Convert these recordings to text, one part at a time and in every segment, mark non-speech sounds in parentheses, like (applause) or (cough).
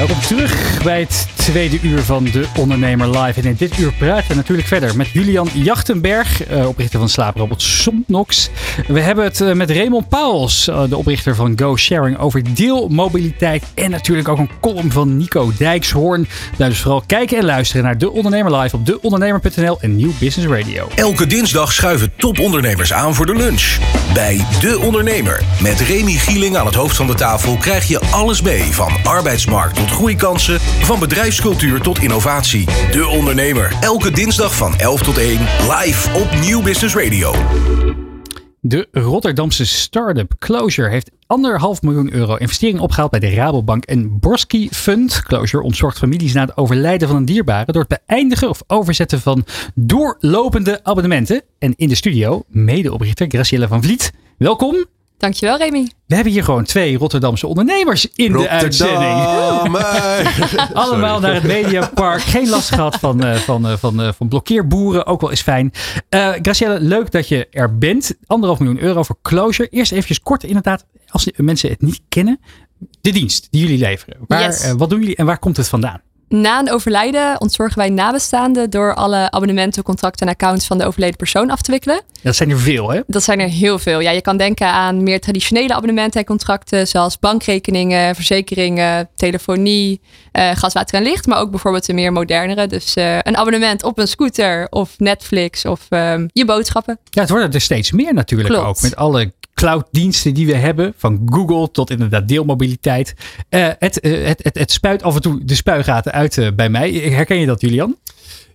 Welkom terug bij het tweede uur van De Ondernemer Live. En in dit uur praten we natuurlijk verder met Julian Jachtenberg, eh, oprichter van slaaprobot Somnox. We hebben het eh, met Raymond Pauwels, eh, de oprichter van Go Sharing, over deelmobiliteit. En natuurlijk ook een column van Nico Dijkshoorn. Dus vooral kijken en luisteren naar De Ondernemer Live op deondernemer.nl en Nieuw Business Radio. Elke dinsdag schuiven topondernemers aan voor de lunch. Bij De Ondernemer. Met Remy Gieling aan het hoofd van de tafel krijg je alles mee. Van arbeidsmarkt tot groeikansen. Van bedrijfscultuur tot innovatie. De Ondernemer. Elke dinsdag van 11 tot 1. Live op Nieuw Business Radio. De Rotterdamse start-up Closure heeft anderhalf miljoen euro investering opgehaald bij de Rabobank en Borski Fund. Closure ontzorgt families na het overlijden van een dierbare door het beëindigen of overzetten van doorlopende abonnementen. En in de studio medeoprichter Graciela van Vliet. Welkom. Dankjewel, Remy. We hebben hier gewoon twee Rotterdamse ondernemers in de uitzending. (laughs) Allemaal naar het Mediapark. Geen last gehad van, uh, van, uh, van, uh, van blokkeerboeren. Ook wel eens fijn. Graciela, leuk dat je er bent. Anderhalf miljoen euro voor Closure. Eerst even kort inderdaad, als mensen het niet kennen. De dienst die jullie leveren. Waar, Yes. wat doen jullie en waar komt het vandaan? Na een overlijden ontzorgen wij nabestaanden door alle abonnementen, contracten en accounts van de overleden persoon af te wikkelen. Dat zijn er veel, hè? Dat zijn er heel veel. Ja, je kan denken aan meer traditionele abonnementen en contracten, zoals bankrekeningen, verzekeringen, telefonie, eh, gas, water en licht. Maar ook bijvoorbeeld de meer modernere. Dus eh, een abonnement op een scooter of Netflix of ehm, je boodschappen. Ja, het worden er steeds meer natuurlijk Klopt. ook. Met alle clouddiensten die we hebben. Van Google tot inderdaad deelmobiliteit. Eh, het, eh, het, het, het spuit af en toe de spuigaten uit eh, bij mij. Herken je dat, Julian?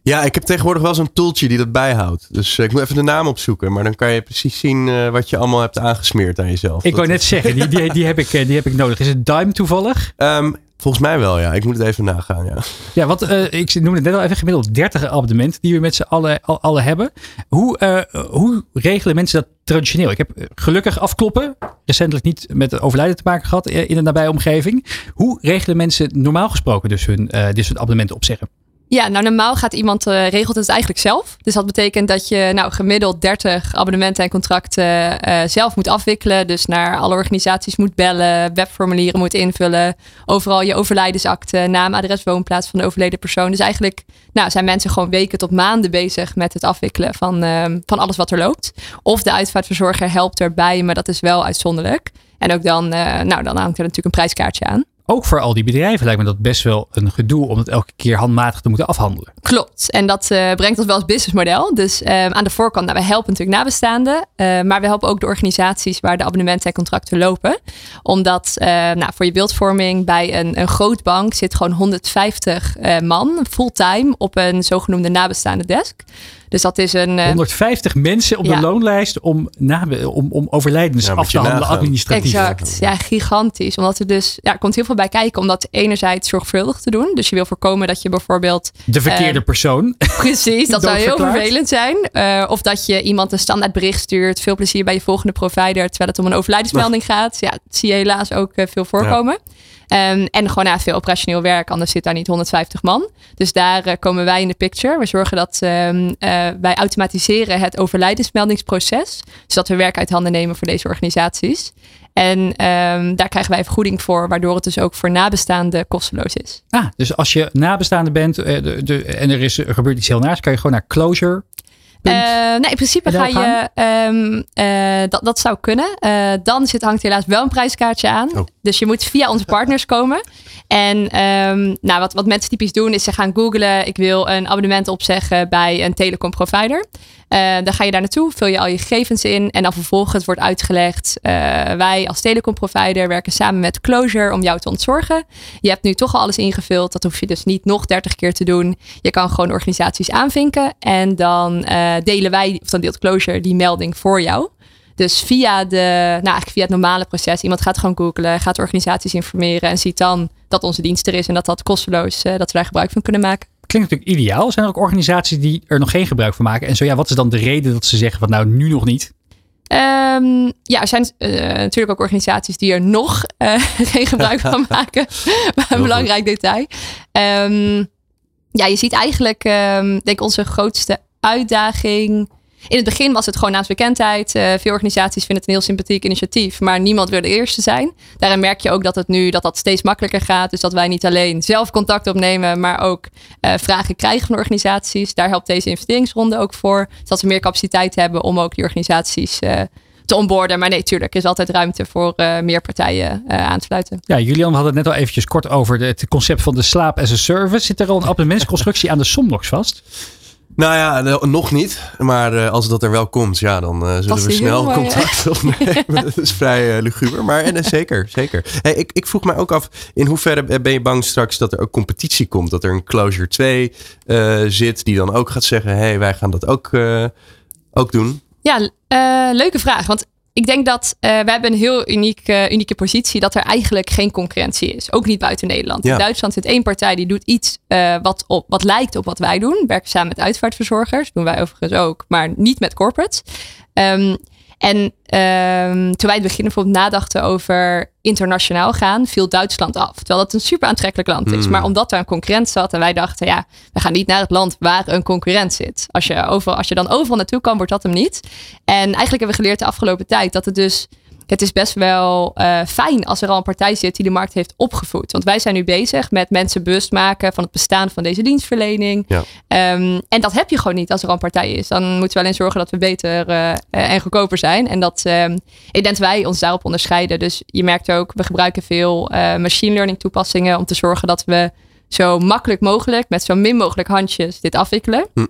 Ja, ik heb tegenwoordig wel zo'n tooltje die dat bijhoudt. Dus ik moet even de naam opzoeken. Maar dan kan je precies zien wat je allemaal hebt aangesmeerd aan jezelf. Ik wou net zeggen, die, die, die, heb ik, die heb ik nodig. Is het Dime toevallig? (laughs) Ehm, volgens mij wel, ja. Ik moet het even nagaan, ja. Ja, want eh, ik noemde net al even gemiddeld 30 abonnementen die we met z'n allen, al, allen hebben. Hoe, eh, hoe regelen mensen dat traditioneel? Ik heb eh, gelukkig afkloppen, recentelijk niet met overlijden te maken gehad eh, in de nabije omgeving. Hoe regelen mensen normaal gesproken dus hun eh, dit soort abonnementen opzeggen? Ja, nou normaal gaat iemand eh, regelt het eigenlijk zelf. Dus dat betekent dat je nou gemiddeld 30 abonnementen en contracten eh, zelf moet afwikkelen. Dus naar alle organisaties moet bellen, webformulieren moet invullen, overal je overlijdensakte, naam, adres, woonplaats van de overleden persoon. Dus eigenlijk nou, zijn mensen gewoon weken tot maanden bezig met het afwikkelen van, ehm, van alles wat er loopt. Of de uitvaartverzorger helpt erbij, maar dat is wel uitzonderlijk. En ook dan, eh, nou, dan hangt er natuurlijk een prijskaartje aan. Ook voor al die bedrijven lijkt me dat best wel een gedoe om het elke keer handmatig te moeten afhandelen. Klopt. En dat eh, brengt ons wel als businessmodel. Dus eh, aan de voorkant, nou, we helpen natuurlijk nabestaanden. eh, maar we helpen ook de organisaties waar de abonnementen en contracten lopen. Omdat eh, nou, voor je beeldvorming bij een, een groot bank zit gewoon 150 eh, man fulltime op een zogenoemde nabestaande desk. Dus dat is een. eh, 150 mensen op ja. de loonlijst om, nabe- om, om overlijdens Ja, af te handelen nagaan. administratief. Exact. Ja, gigantisch. Omdat er dus, ja, er komt heel veel bij kijken. Om dat enerzijds zorgvuldig te doen. Dus je wil voorkomen dat je bijvoorbeeld De verkeerde Eh, persoon. (laughs) (laughs) Precies, dat zou heel vervelend zijn. Eh, of dat je iemand een standaard bericht stuurt. Veel plezier bij je volgende provider. Terwijl het om een overlijdensmelding gaat. Ja, dat zie je helaas ook eh, veel voorkomen. Ehm, en gewoon ja, veel operationeel werk. Anders zit daar niet 150 man. Dus daar eh, komen wij in de picture. We zorgen dat ehm, eh, wij automatiseren het overlijdensmeldingsproces. Zodat we werk uit handen nemen voor deze organisaties. En ehm, daar krijgen wij vergoeding voor. Waardoor het dus ook voor nabestaanden kosteloos is. Ah, dus als je nabestaande bent eh, en er, is, er gebeurt iets heel naars, kan je gewoon naar closure. Eh, nee, in principe ga je. ehm, eh, dat, dat zou kunnen. Eh, dan zit, hangt helaas wel een prijskaartje aan. Oh. Dus je moet via onze partners komen. En ehm, nou, wat, wat mensen typisch doen, is ze gaan googlen. Ik wil een abonnement opzeggen bij een telecomprovider. Eh dan ga je daar naartoe, vul je al je gegevens in. En dan vervolgens wordt uitgelegd. eh, wij als telecomprovider werken samen met Closure om jou te ontzorgen. Je hebt nu toch al alles ingevuld. Dat hoef je dus niet nog 30 keer te doen. Je kan gewoon organisaties aanvinken. En dan eh, delen wij, of dan deelt Closure die melding voor jou. Dus via, de, nou eigenlijk via het normale proces. Iemand gaat gewoon googlen, gaat organisaties informeren. En ziet dan dat onze dienst er is. En dat dat kosteloos, dat we daar gebruik van kunnen maken. Klinkt natuurlijk ideaal. Zijn er ook organisaties die er nog geen gebruik van maken? En zo ja, wat is dan de reden dat ze zeggen van nou nu nog niet? Ehm, ja, er zijn uh, natuurlijk ook organisaties die er nog uh, (laughs) geen gebruik van (laughs) maken. (laughs) maar een belangrijk detail. Um, ja, je ziet eigenlijk, um, denk ik, onze grootste uitdaging in het begin was het gewoon naamsbekendheid. Uh, veel organisaties vinden het een heel sympathiek initiatief, maar niemand wil de eerste zijn. Daarin merk je ook dat het nu dat dat steeds makkelijker gaat. Dus dat wij niet alleen zelf contact opnemen, maar ook uh, vragen krijgen van organisaties. Daar helpt deze investeringsronde ook voor. Zodat we meer capaciteit hebben om ook die organisaties uh, te onboorden. Maar nee, tuurlijk, is altijd ruimte voor meer partijen uh, aan te sluiten. Ja, Julian, hadden het net al eventjes kort over het concept van de slaap as a service. Zit er al een abonnementsconstructie aan de Somnox vast? Nou ja, nog niet. Maar uh, als dat er wel komt, ja, dan uh, zullen we snel mooi, contact ja. (laughs) opnemen. dat is vrij uh, luguber. Maar en, zeker, zeker. Hey, ik, ik vroeg mij ook af, in hoeverre ben je bang straks dat er ook competitie komt? Dat er een Closure 2 zit die dan ook gaat zeggen, hé, hey, wij gaan dat ook, ook doen? Ja, leuke vraag. Want ik denk dat uh, we hebben een heel uniek, uh, unieke positie dat er eigenlijk geen concurrentie is. Ook niet buiten Nederland. Ja. In Duitsland zit één partij die doet iets uh, wat, op, wat lijkt op wat wij doen. Werken samen met uitvaartverzorgers. Doen wij overigens ook, maar niet met corporates. Um, en um, toen wij in het begin bijvoorbeeld nadachten over internationaal gaan, viel Duitsland af. Terwijl dat een super aantrekkelijk land is. Mm. Maar omdat er een concurrent zat en wij dachten, ja, we gaan niet naar het land waar een concurrent zit. Als je, overal, als je dan overal naartoe kan, wordt dat hem niet. En eigenlijk hebben we geleerd de afgelopen tijd dat het dus het is best wel uh, fijn als er al een partij zit die de markt heeft opgevoed. Want wij zijn nu bezig met mensen bewust maken van het bestaan van deze dienstverlening. Ja. Um, en dat heb je gewoon niet als er al een partij is. Dan moeten we alleen zorgen dat we beter uh, en goedkoper zijn. En dat um, ik denk dat wij ons daarop onderscheiden. Dus je merkt ook, we gebruiken veel uh, machine learning toepassingen om te zorgen dat we zo makkelijk mogelijk met zo min mogelijk handjes dit afwikkelen. Hm.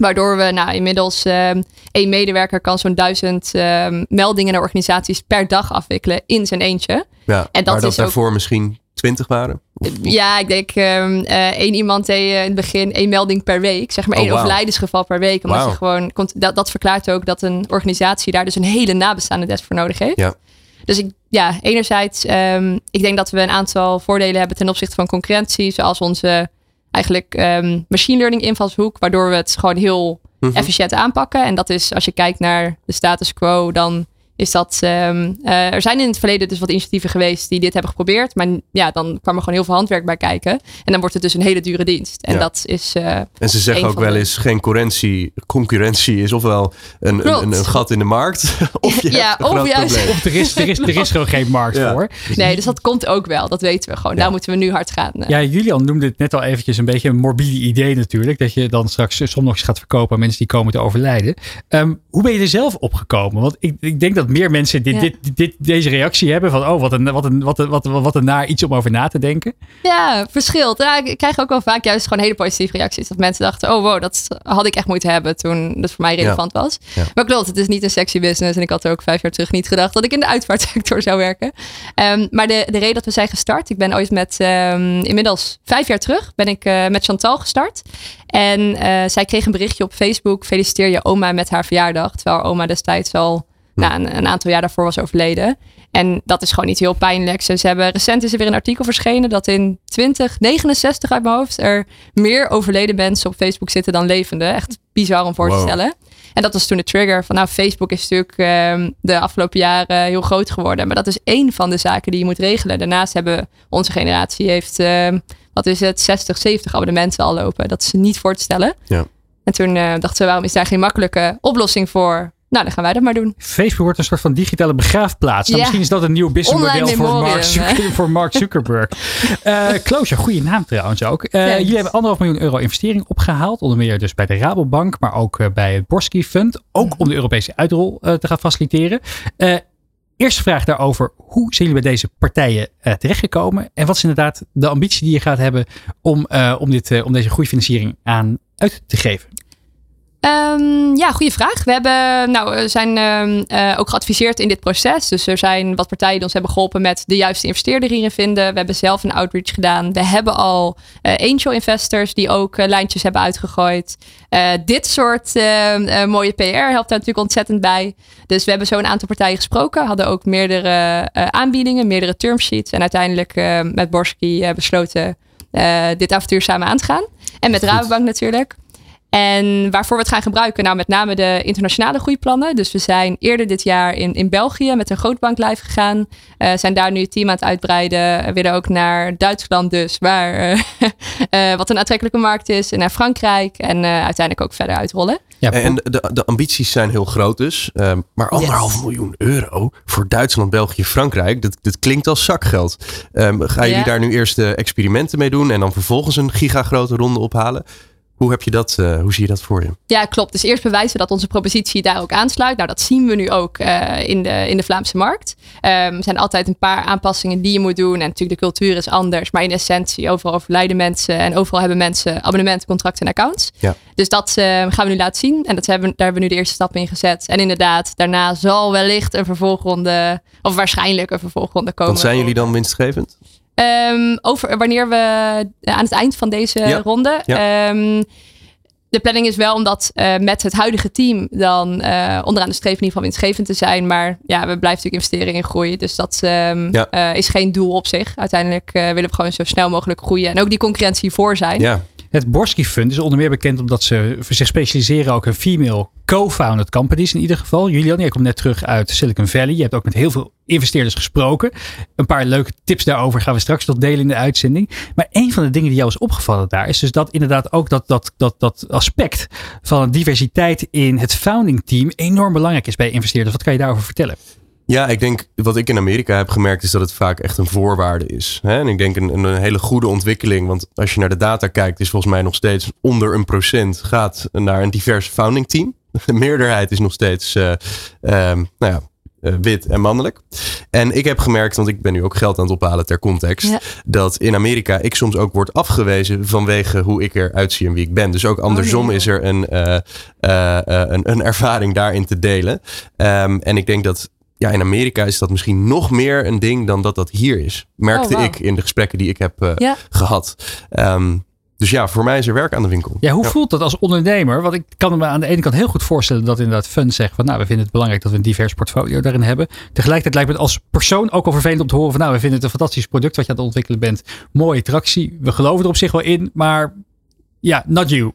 Waardoor we nou, inmiddels um, één medewerker kan zo'n duizend um, meldingen naar organisaties per dag afwikkelen in zijn eentje. Ja, en dat, dat is daarvoor ook... misschien twintig waren? Ja, ik denk um, uh, één iemand deed uh, in het begin één melding per week. Zeg maar één oh, wow. overlijdensgeval per week. Omdat wow. je gewoon, dat, dat verklaart ook dat een organisatie daar dus een hele nabestaande desk voor nodig heeft. Ja. Dus ik, ja, enerzijds, um, ik denk dat we een aantal voordelen hebben ten opzichte van concurrentie. Zoals onze eigenlijk um, machine learning invalshoek, waardoor we het gewoon heel mm -hmm. efficiënt aanpakken. En dat is, als je kijkt naar de status quo, dan is dat. Um, uh, er zijn in het verleden dus wat initiatieven geweest die dit hebben geprobeerd. Maar ja, dan kwam er gewoon heel veel handwerk bij kijken. En dan wordt het dus een hele dure dienst. En ja. dat is. Uh, en ze zeggen ook wel eens: geen concurrentie. Concurrentie is ofwel een, een, een, een, gat in de markt. (laughs) of je ja, of juist. Of er is, er, is, er is gewoon geen markt ja. voor. Nee, dus dat komt ook wel. Dat weten we gewoon. Daar moeten we nu hard gaan. Uh. Ja, Julian noemde het net al eventjes een beetje een morbide idee natuurlijk. Dat je dan straks soms gaat verkopen aan mensen die komen te overlijden. Um, hoe ben je er zelf opgekomen? Want ik, ik denk dat meer mensen dit, dit dit, dit, deze reactie hebben van oh, wat een, wat, een, wat, een, wat, een, wat een naar iets om over na te denken? Ja, verschilt. Ja, ik krijg ook wel vaak juist gewoon hele positieve reacties. Dat mensen dachten, oh wow, dat had ik echt moeten hebben toen dat voor mij relevant ja. was. Ja. Maar klopt, het is niet een sexy business. En ik had er ook vijf jaar terug niet gedacht dat ik in de uitvaartsector zou werken. Um, maar de, de reden dat we zijn gestart, ik ben ooit met um, inmiddels vijf jaar terug, ben ik uh, met Chantal gestart. En uh, zij kreeg een berichtje op Facebook, feliciteer je oma met haar verjaardag. Terwijl oma destijds al nou, een, een, aantal jaar daarvoor was overleden. En dat is gewoon niet heel pijnlijk. Ze, hebben, recent is er weer een artikel verschenen dat in 2069 uit mijn hoofd er meer overleden mensen op Facebook zitten dan levende. Echt bizar om voor wow. te stellen. En dat was toen de trigger van nou, Facebook is natuurlijk um, de afgelopen jaren heel groot geworden. Maar dat is één van de zaken die je moet regelen. Daarnaast hebben onze generatie heeft, um, wat is het, 60, 70 abonnementen al lopen. Dat is niet voor te stellen. Ja. En toen uh, dachten we, waarom is daar geen makkelijke oplossing voor? Nou, dan gaan wij dat maar doen. Facebook wordt een soort van digitale begraafplaats. Nou, ja. Misschien is dat een nieuw businessmodel voor, Mark Zucker, (laughs) voor Mark Zuckerberg. uh, Closure, goede naam trouwens ook. Uh, jullie hebben anderhalf miljoen euro investering opgehaald. Onder meer dus bij de Rabobank, maar ook uh, bij het Borski Fund. Ook om de Europese uitrol te gaan faciliteren. Eerste vraag daarover. Hoe zijn jullie bij deze partijen terechtgekomen? En wat is inderdaad de ambitie die je gaat hebben om, om, dit, om deze groeifinanciering aan uit te geven? Um, ja, goede vraag. We hebben, nou, zijn um, uh, ook geadviseerd in dit proces. Dus er zijn wat partijen die ons hebben geholpen met de juiste investeerder hierin vinden. We hebben zelf een outreach gedaan. We hebben al uh, angel investors die ook uh, lijntjes hebben uitgegooid. dit soort mooie PR helpt daar natuurlijk ontzettend bij. Dus we hebben zo een aantal partijen gesproken. Hadden ook meerdere aanbiedingen, meerdere termsheets. En uiteindelijk met Borski besloten dit avontuur samen aan te gaan. En met Rabobank natuurlijk. En waarvoor we het gaan gebruiken? Nou, met name de internationale groeiplannen. Dus we zijn eerder dit jaar in, in België met een grootbank live gegaan. Uh, zijn daar nu het team aan het uitbreiden. We willen ook naar Duitsland dus, waar, uh, (laughs) wat een aantrekkelijke markt is. En naar Frankrijk en uiteindelijk ook verder uitrollen. Ja, en de, de ambities zijn heel groot dus. Ehm, maar anderhalf miljoen euro voor Duitsland, België, Frankrijk. Dat, dat klinkt als zakgeld. Um, gaan jullie daar nu eerst de experimenten mee doen en dan vervolgens een gigagrote ronde ophalen? Hoe, heb je dat, uh, hoe zie je dat voor je? Ja, klopt. Dus eerst bewijzen dat onze propositie daar ook aansluit. Nou, dat zien we nu ook uh, in, de, in de Vlaamse markt. Um, er zijn altijd een paar aanpassingen die je moet doen. En natuurlijk, de cultuur is anders. Maar in essentie, overal overlijden mensen. En overal hebben mensen abonnementen, contracten en accounts. Ja. Dus dat uh, gaan we nu laten zien. En dat hebben, daar hebben we nu de eerste stap in gezet. En inderdaad, daarna zal wellicht een vervolgronde, of waarschijnlijk een vervolgronde komen. Want zijn jullie dan winstgevend? Um, over wanneer we aan het eind van deze ronde. Um, de planning is wel om dat uh, met het huidige team dan uh, onderaan de streep in ieder geval winstgevend te zijn. Maar ja, we blijven natuurlijk investeren in groei. Dus dat um, ja. uh, is geen doel op zich. Uiteindelijk willen we gewoon zo snel mogelijk groeien. En ook die concurrentie voor zijn. Ja. Het Borsky Fund is onder meer bekend omdat ze zich specialiseren ook in female co-founded companies in ieder geval. Julian, jij komt net terug uit Silicon Valley. Je hebt ook met heel veel investeerders gesproken. Een paar leuke tips daarover gaan we straks nog delen in de uitzending. Maar een van de dingen die jou is opgevallen daar is dus dat inderdaad ook dat, dat, dat, dat aspect van diversiteit in het founding team enorm belangrijk is bij investeerders. Wat kan je daarover vertellen? Ja, ik denk wat ik in Amerika heb gemerkt is dat het vaak echt een voorwaarde is. En ik denk een, een, hele goede ontwikkeling. Want als je naar de data kijkt, is volgens mij nog steeds onder een procent gaat naar een divers founding team. De meerderheid is nog steeds uh, nou ja, uh, wit en mannelijk. En ik heb gemerkt, want ik ben nu ook geld aan het ophalen ter context, dat in Amerika ik soms ook word afgewezen vanwege hoe ik eruit zie en wie ik ben. Dus ook oh, andersom is er een, uh, een, een, ervaring daarin te delen. Um, en ik denk dat ja, in Amerika is dat misschien nog meer een ding dan dat dat hier is. Merkte oh, ik in de gesprekken die ik heb uh, ja. gehad. Um, dus ja, voor mij is er werk aan de winkel. Ja, hoe voelt dat als ondernemer? Want ik kan me aan de ene kant heel goed voorstellen dat inderdaad fund zegt van nou, we vinden het belangrijk dat we een divers portfolio daarin hebben. Tegelijkertijd lijkt me het als persoon ook al vervelend om te horen van nou, we vinden het een fantastisch product wat je aan het ontwikkelen bent. Mooie tractie. We geloven er op zich wel in, maar ja, not you.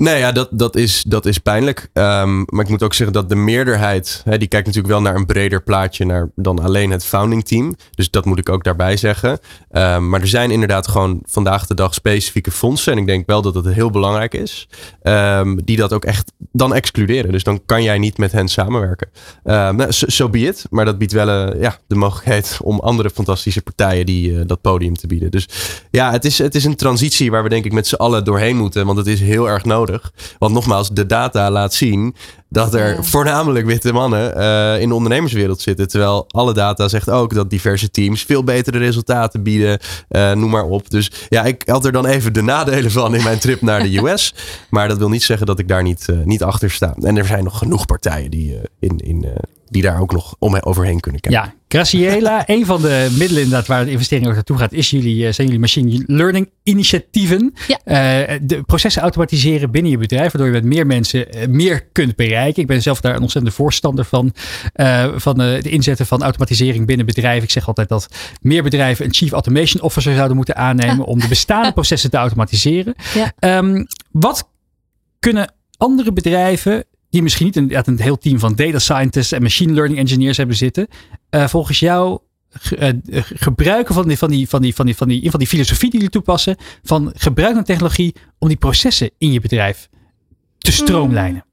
Nee, ja, dat, dat, is, dat is pijnlijk. Um, maar ik moet ook zeggen dat de meerderheid, hè, die kijkt natuurlijk wel naar een breder plaatje naar dan alleen het founding team. Dus dat moet ik ook daarbij zeggen. Um, maar er zijn inderdaad gewoon vandaag de dag specifieke fondsen. En ik denk wel dat het heel belangrijk is. Um, die dat ook echt dan excluderen. Dus dan kan jij niet met hen samenwerken. Nou, zo so be it. Maar dat biedt wel uh, ja, de mogelijkheid om andere fantastische partijen die, uh, dat podium te bieden. Dus ja, het is, het is een transitie waar we denk ik met z'n allen doorheen moeten. Want het is heel erg nodig. Want nogmaals, de data laat zien dat er voornamelijk witte mannen uh, in de ondernemerswereld zitten. Terwijl alle data zegt ook dat diverse teams veel betere resultaten bieden. Uh, noem maar op. Dus ja, ik had er dan even de nadelen van in mijn trip naar de (laughs) US. maar dat wil niet zeggen dat ik daar niet, uh, niet achter sta. En er zijn nog genoeg partijen die in, in die daar ook nog om overheen kunnen kijken. Ja, Graciela, (laughs) een van de middelen inderdaad waar de investering ook naartoe gaat, is jullie, eh, zijn jullie machine learning initiatieven. Ja. Uh, de processen automatiseren binnen je bedrijf, waardoor je met meer mensen uh, meer kunt bereiken. Ik ben zelf daar een ontzettende voorstander van, uh, van het inzetten van automatisering binnen bedrijven. Ik zeg altijd dat meer bedrijven een chief automation officer zouden moeten aannemen om de (laughs) bestaande processen te automatiseren. Ja. Um, wat kunnen andere bedrijven die misschien niet een, een heel team van data scientists en machine learning engineers hebben zitten, uh, volgens jou uh, gebruiken van die, van, die, van, die, van, die, van, die, van die filosofie die jullie toepassen, van gebruik van technologie om die processen in je bedrijf te stroomlijnen?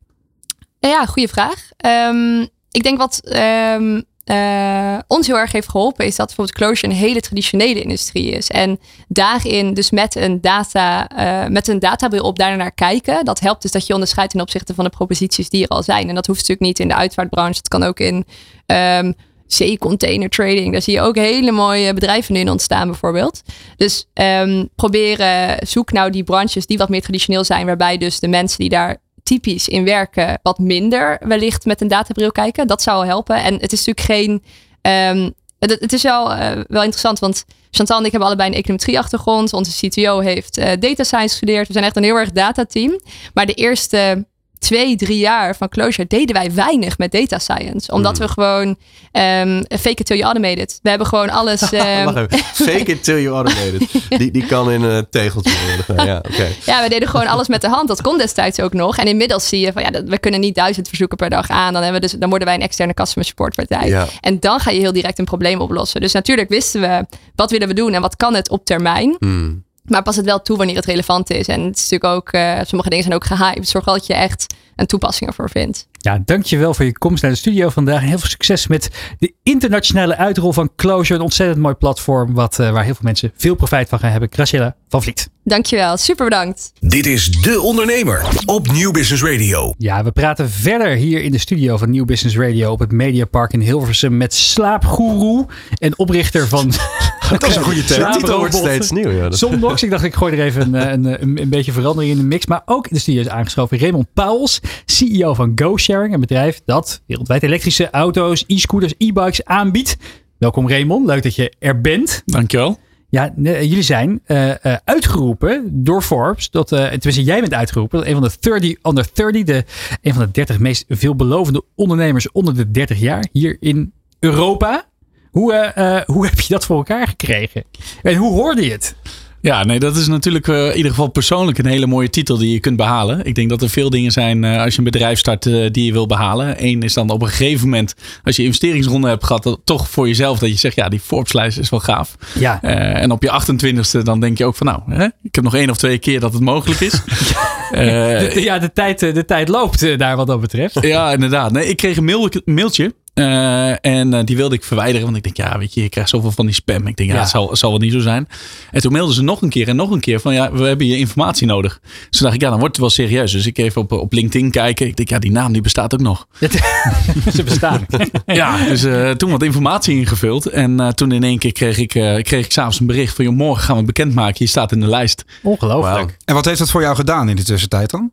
Ja, goede vraag. Um, ik denk wat um, uh, ons heel erg heeft geholpen, is dat bijvoorbeeld Closure een hele traditionele industrie is. En daarin dus met een, data, uh, met een databril op daarnaar kijken, dat helpt dus dat je onderscheidt ten opzichte van de proposities die er al zijn. En dat hoeft natuurlijk niet in de uitvaartbranche, dat kan ook in um, zeecontainer trading. Daar zie je ook hele mooie bedrijven in ontstaan bijvoorbeeld. Dus um, proberen, zoek nou die branches die wat meer traditioneel zijn, waarbij dus de mensen die daar typisch in werken wat minder wellicht met een databril kijken. Dat zou helpen. En het is natuurlijk geen. Um, het, is wel, uh, wel interessant, want Chantal en ik hebben allebei een econometrie-achtergrond. Onze CTO heeft uh, data science gestudeerd. We zijn echt een heel erg data-team. Maar de eerste twee, drie jaar van Closure deden wij weinig met data science. Omdat hmm. we gewoon um, fake it till you automate it. We hebben gewoon alles... (laughs) Um... (laughs) fake it till you automate it. Die, die kan in een tegeltje worden. (laughs) Ja, okay. ja, we deden gewoon alles met de hand. Dat kon destijds ook nog. En inmiddels zie je van ja, we kunnen niet duizend verzoeken per dag aan. Dan, hebben we dus, dan worden wij een externe customer support partij. Ja. En dan ga je heel direct een probleem oplossen. Dus natuurlijk wisten we wat willen we doen en wat kan het op termijn. Hmm. Maar pas het wel toe wanneer het relevant is. En het is natuurlijk ook, uh, sommige dingen zijn ook gehyped. Zorg dat je echt een toepassing ervoor vindt. Ja, dankjewel voor je komst naar de studio vandaag. En heel veel succes met de internationale uitrol van Closure. Een ontzettend mooi platform wat, uh, waar heel veel mensen veel profijt van gaan hebben. Graciela van Vliet. Dankjewel, super bedankt. Dit is De Ondernemer op Nieuw Business Radio. Ja, we praten verder hier in de studio van Nieuw Business Radio op het Mediapark in Hilversum met slaapgoeroe en oprichter van... (laughs) (laughs) Dat is een goede titel. wordt steeds nieuw. Ja. Somnox. Ik dacht ik gooi er even een, een, een, een, beetje verandering in de mix. Maar ook in de studio is aangeschoven Raymond Pauls, CEO van Een bedrijf dat wereldwijd elektrische auto's, e-scooters, e-bikes aanbiedt. Welkom Raymond, leuk dat je er bent. Dankjewel. Ja, jullie zijn uh, uh, uitgeroepen door Forbes. Dat, uh, tenminste, jij bent uitgeroepen. Dat een van de 30 under 30, de, een van de 30 meest veelbelovende ondernemers onder de 30 jaar hier in Europa. Hoe, hoe heb je dat voor elkaar gekregen? En hoe hoorde je het? Ja, nee, dat is natuurlijk uh, in ieder geval persoonlijk een hele mooie titel die je kunt behalen. Ik denk dat er veel dingen zijn uh, als je een bedrijf start uh, die je wil behalen. Eén is dan op een gegeven moment, als je investeringsronde hebt gehad, dat, toch voor jezelf dat je zegt, ja, die Forbes-lijst is wel gaaf. Ja. en op je 28ste dan denk je ook van, nou, hè, ik heb nog één of twee keer dat het mogelijk is. (laughs) de, ja, de tijd, de tijd loopt daar wat dat betreft. Ja, inderdaad. Nee, ik kreeg een mail, mailtje uh, en uh, die wilde ik verwijderen, want ik denk, ja, weet je, je krijgt zoveel van die spam. Ik denk, ja, ja. het zal, zal wel niet zo zijn. En toen mailden ze nog een keer en nog een keer van, ja, we hebben je informatie nodig. Dus toen dacht ik, ja, dan wordt het wel serieus. Dus ik even op, op LinkedIn kijken. Ik denk, ja, die naam die bestaat ook nog. (laughs) ze bestaan. (laughs) ja, dus uh, toen wat informatie ingevuld. En toen in één keer kreeg ik, kreeg ik s'avonds een bericht van, joh, morgen gaan we bekendmaken. Je staat in de lijst. Ongelooflijk. Wow. En wat heeft dat voor jou gedaan in de tussentijd dan?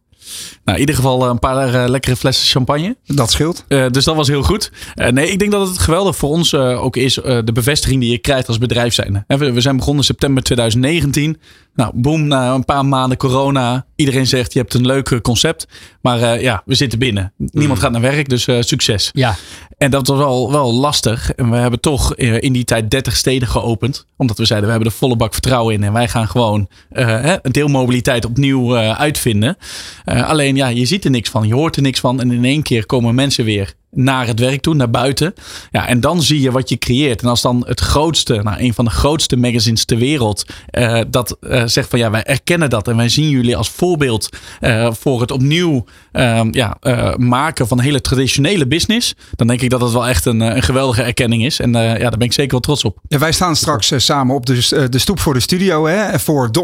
Nou, in ieder geval eh, een paar uh, lekkere flessen champagne. Dat scheelt. Uh, dus dat was heel goed. nee, ik denk dat het geweldig voor ons ook is de bevestiging die je krijgt als bedrijf zijn. We, we zijn begonnen september 2019. Nou, boom, na een paar maanden corona. Iedereen zegt, je hebt een leuk concept. Maar ja, we zitten binnen. Niemand mm. gaat naar werk, dus succes. Ja. En dat was wel, wel lastig. En we hebben toch in die tijd 30 steden geopend. Omdat we zeiden, we hebben er volle bak vertrouwen in. En wij gaan gewoon een deelmobiliteit opnieuw uitvinden. alleen ja, je ziet er niks van. Je hoort er niks van. En in één keer komen mensen weer naar het werk toe, naar buiten. Ja, en dan zie je wat je creëert. En als dan het grootste, nou, een van de grootste magazines ter wereld, uh, dat uh, zegt van ja, wij erkennen dat en wij zien jullie als voorbeeld uh, voor het opnieuw ehm, ja, maken van hele traditionele business, dan denk ik dat dat wel echt een, een geweldige erkenning is. En ja, daar ben ik zeker wel trots op. Wij staan straks samen op de, de stoep voor de studio, hè, voor de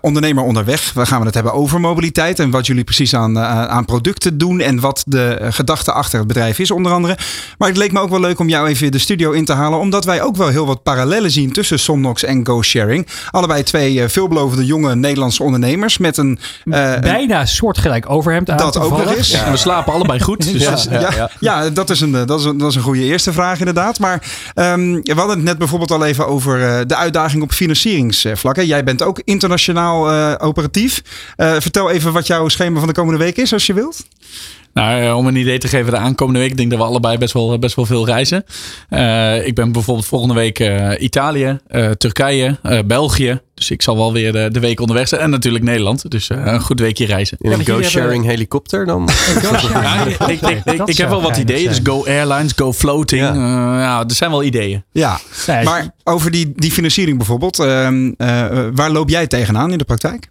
ondernemer onderweg. We gaan het hebben over mobiliteit en wat jullie precies aan, aan producten doen en wat de gedachte achter het bedrijf is is onder andere. Maar het leek me ook wel leuk om jou even de studio in te halen. Omdat wij ook wel heel wat parallellen zien tussen Somnox en GoSharing. Allebei twee uh, veelbelovende jonge Nederlandse ondernemers met een... Uh, Bijna soortgelijk overhemd aan. Dat ook nog eens. Ja. We slapen allebei goed. Dus ja, ja, ja, ja, dat, is een, dat, is een, dat is een goede eerste vraag inderdaad. Maar um, we hadden het net bijvoorbeeld al even over uh, de uitdaging op financieringsvlak. Jij bent ook internationaal operatief. vertel even wat jouw schema van de komende week is als je wilt. Nou, eh, om een idee te geven, de aankomende week, ik denk dat we allebei best wel, best wel veel reizen. Uh, ik ben bijvoorbeeld volgende week uh, Italië, Turkije, België. Dus ik zal wel weer de, de, week onderweg zijn. En natuurlijk Nederland. Dus een goed weekje reizen. In een go-sharing helikopter dan? (laughs) ja, ik, ik, ik, ik heb wel wat ideeën. Dus Go Airlines, Go Floating. Ja. ja, er zijn wel ideeën. Ja, maar over die, die financiering bijvoorbeeld. Ehm, waar loop jij tegenaan in de praktijk?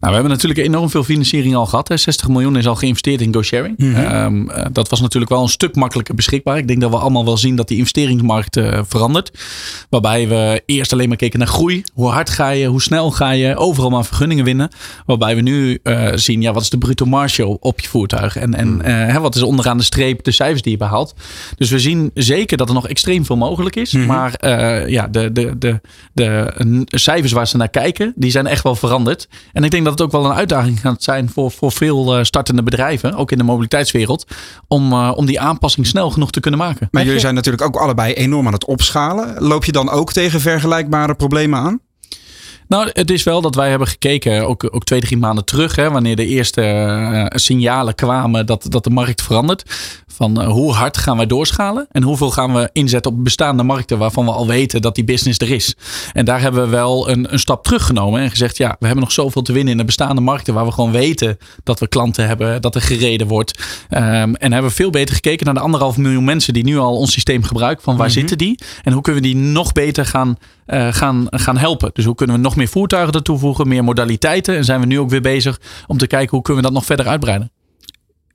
Nou, we hebben natuurlijk enorm veel financiering al gehad. Hè. 60 miljoen is al geïnvesteerd in GoSharing. Mm -hmm. dat was natuurlijk wel een stuk makkelijker beschikbaar. Ik denk dat we allemaal wel zien dat die investeringsmarkt uh, verandert. Waarbij we eerst alleen maar keken naar groei. Hoe hard ga je? Hoe snel ga je? Overal maar vergunningen winnen. Waarbij we nu uh, zien, ja, wat is de bruto marge op je voertuig? En, en mm. wat is onderaan de streep de cijfers die je behaalt? Dus we zien zeker dat er nog extreem veel mogelijk is. Mm -hmm. Maar ja, de, de, de, de cijfers waar ze naar kijken, die zijn echt wel veranderd. En ik denk dat dat het ook wel een uitdaging gaat zijn voor, voor veel eh, startende bedrijven, ook in de mobiliteitswereld, om, uh, om die aanpassing snel genoeg te kunnen maken. Maar jullie zijn natuurlijk ook allebei enorm aan het opschalen. Loop je dan ook tegen vergelijkbare problemen aan? Nou, het is wel dat wij hebben gekeken, ook, ook twee, drie maanden terug, hè, wanneer de eerste uh, signalen kwamen dat, dat de markt verandert. Van uh, hoe hard gaan wij doorschalen en hoeveel gaan we inzetten op bestaande markten waarvan we al weten dat die business er is. En daar hebben we wel een, een stap teruggenomen en gezegd, ja, we hebben nog zoveel te winnen in de bestaande markten waar we gewoon weten dat we klanten hebben, dat er gereden wordt. Um, en hebben we veel beter gekeken naar de anderhalf miljoen mensen die nu al ons systeem gebruiken. Van waar mm -hmm. zitten die? En hoe kunnen we die nog beter gaan, gaan, gaan helpen? Dus hoe kunnen we nog meer voertuigen ertoe voegen, meer modaliteiten? En zijn we nu ook weer bezig om te kijken hoe kunnen we dat nog verder uitbreiden?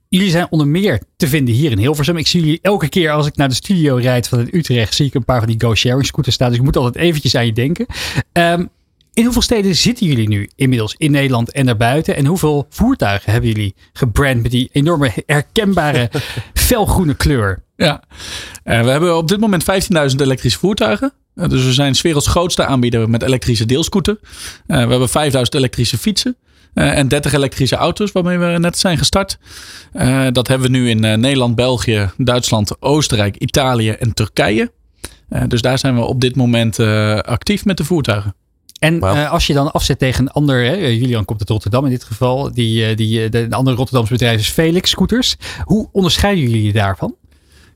Jullie zijn onder meer te vinden hier in Hilversum. Ik zie jullie elke keer als ik naar de studio rijd van Utrecht, zie ik een paar van die go-sharing scooters staan. Dus ik moet altijd eventjes aan je denken. Um, in hoeveel steden zitten jullie nu inmiddels in Nederland en daarbuiten? En hoeveel voertuigen hebben jullie gebrand met die enorme herkenbare (laughs) felgroene kleur? Ja, uh, we hebben op dit moment 15.000 elektrische voertuigen. Dus we zijn 's werelds grootste aanbieder met elektrische deelscooter. Uh, we hebben 5000 elektrische fietsen. Uh, en 30 elektrische auto's waarmee we net zijn gestart. Uh, dat hebben we nu in uh, Nederland, België, Duitsland, Oostenrijk, Italië en Turkije. dus daar zijn we op dit moment actief met de voertuigen. En wow. uh, als je dan afzet tegen een ander, hè, Julian komt uit Rotterdam in dit geval, die, die, de, de andere Rotterdamse bedrijf is Felix Scooters. Hoe onderscheiden jullie je daarvan?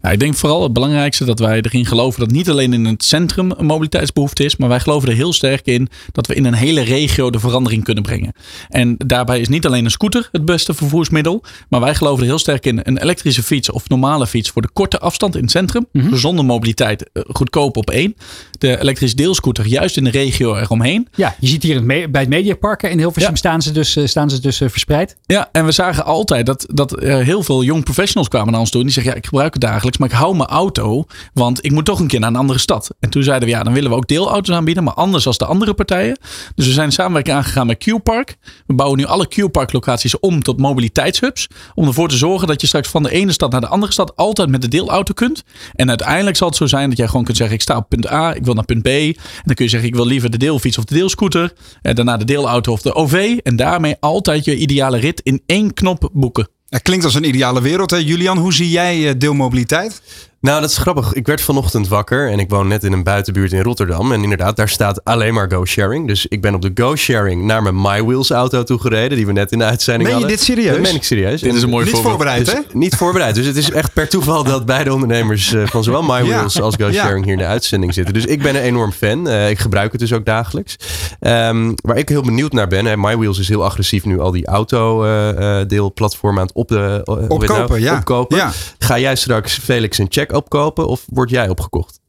Nou, ik denk vooral het belangrijkste dat wij erin geloven dat niet alleen in het centrum een mobiliteitsbehoefte is, maar wij geloven er heel sterk in dat we in een hele regio de verandering kunnen brengen. En daarbij is niet alleen een scooter het beste vervoersmiddel, maar wij geloven er heel sterk in een elektrische fiets of normale fiets voor de korte afstand in het centrum, mm -hmm. zonder mobiliteit, goedkoop op één. De elektrische deelscooter juist in de regio eromheen. Ja, je ziet hier bij het Mediapark in Hilversum ja. staan ze dus, staan ze dus verspreid. Ja, en we zagen altijd dat, dat heel veel jong professionals kwamen naar ons toe en die zeggen ja, ik gebruik het dagelijks maar ik hou mijn auto, want ik moet toch een keer naar een andere stad. En toen zeiden we, ja, dan willen we ook deelauto's aanbieden, maar anders als de andere partijen. Dus we zijn samenwerking aangegaan met Q-Park. We bouwen nu alle Q-Park locaties om tot mobiliteitshubs, om ervoor te zorgen dat je straks van de ene stad naar de andere stad altijd met de deelauto kunt. En uiteindelijk zal het zo zijn dat jij gewoon kunt zeggen, ik sta op punt A, ik wil naar punt B. En dan kun je zeggen, ik wil liever de deelfiets of de deelscooter, en daarna de deelauto of de OV. En daarmee altijd je ideale rit in één knop boeken. Het klinkt als een ideale wereld. Hè? Julian, hoe zie jij deelmobiliteit? Nou, dat is grappig. Ik werd vanochtend wakker en ik woon net in een buitenbuurt in Rotterdam. En inderdaad, daar staat alleen maar go-sharing. Dus ik ben op de go-sharing naar mijn MyWheels auto toe gereden, die we net in de uitzending ben je hadden. dit serieus? Dat ben ik serieus. Dit is een mooi Niet voorbeeld. voorbereid, dus, hè? Niet voorbereid. Dus het is echt per toeval dat beide ondernemers uh, van zowel MyWheels ja. als go-sharing ja. hier in de uitzending zitten. Dus ik ben een enorm fan. Uh, ik gebruik het dus ook dagelijks. Um, waar ik heel benieuwd naar ben, hè, MyWheels is heel agressief nu al die autodeelplatformen uh, aan het op de, opkopen. Nou? Ja. opkopen. Ja. Ga jij straks Felix en Check opkopen of word jij opgekocht?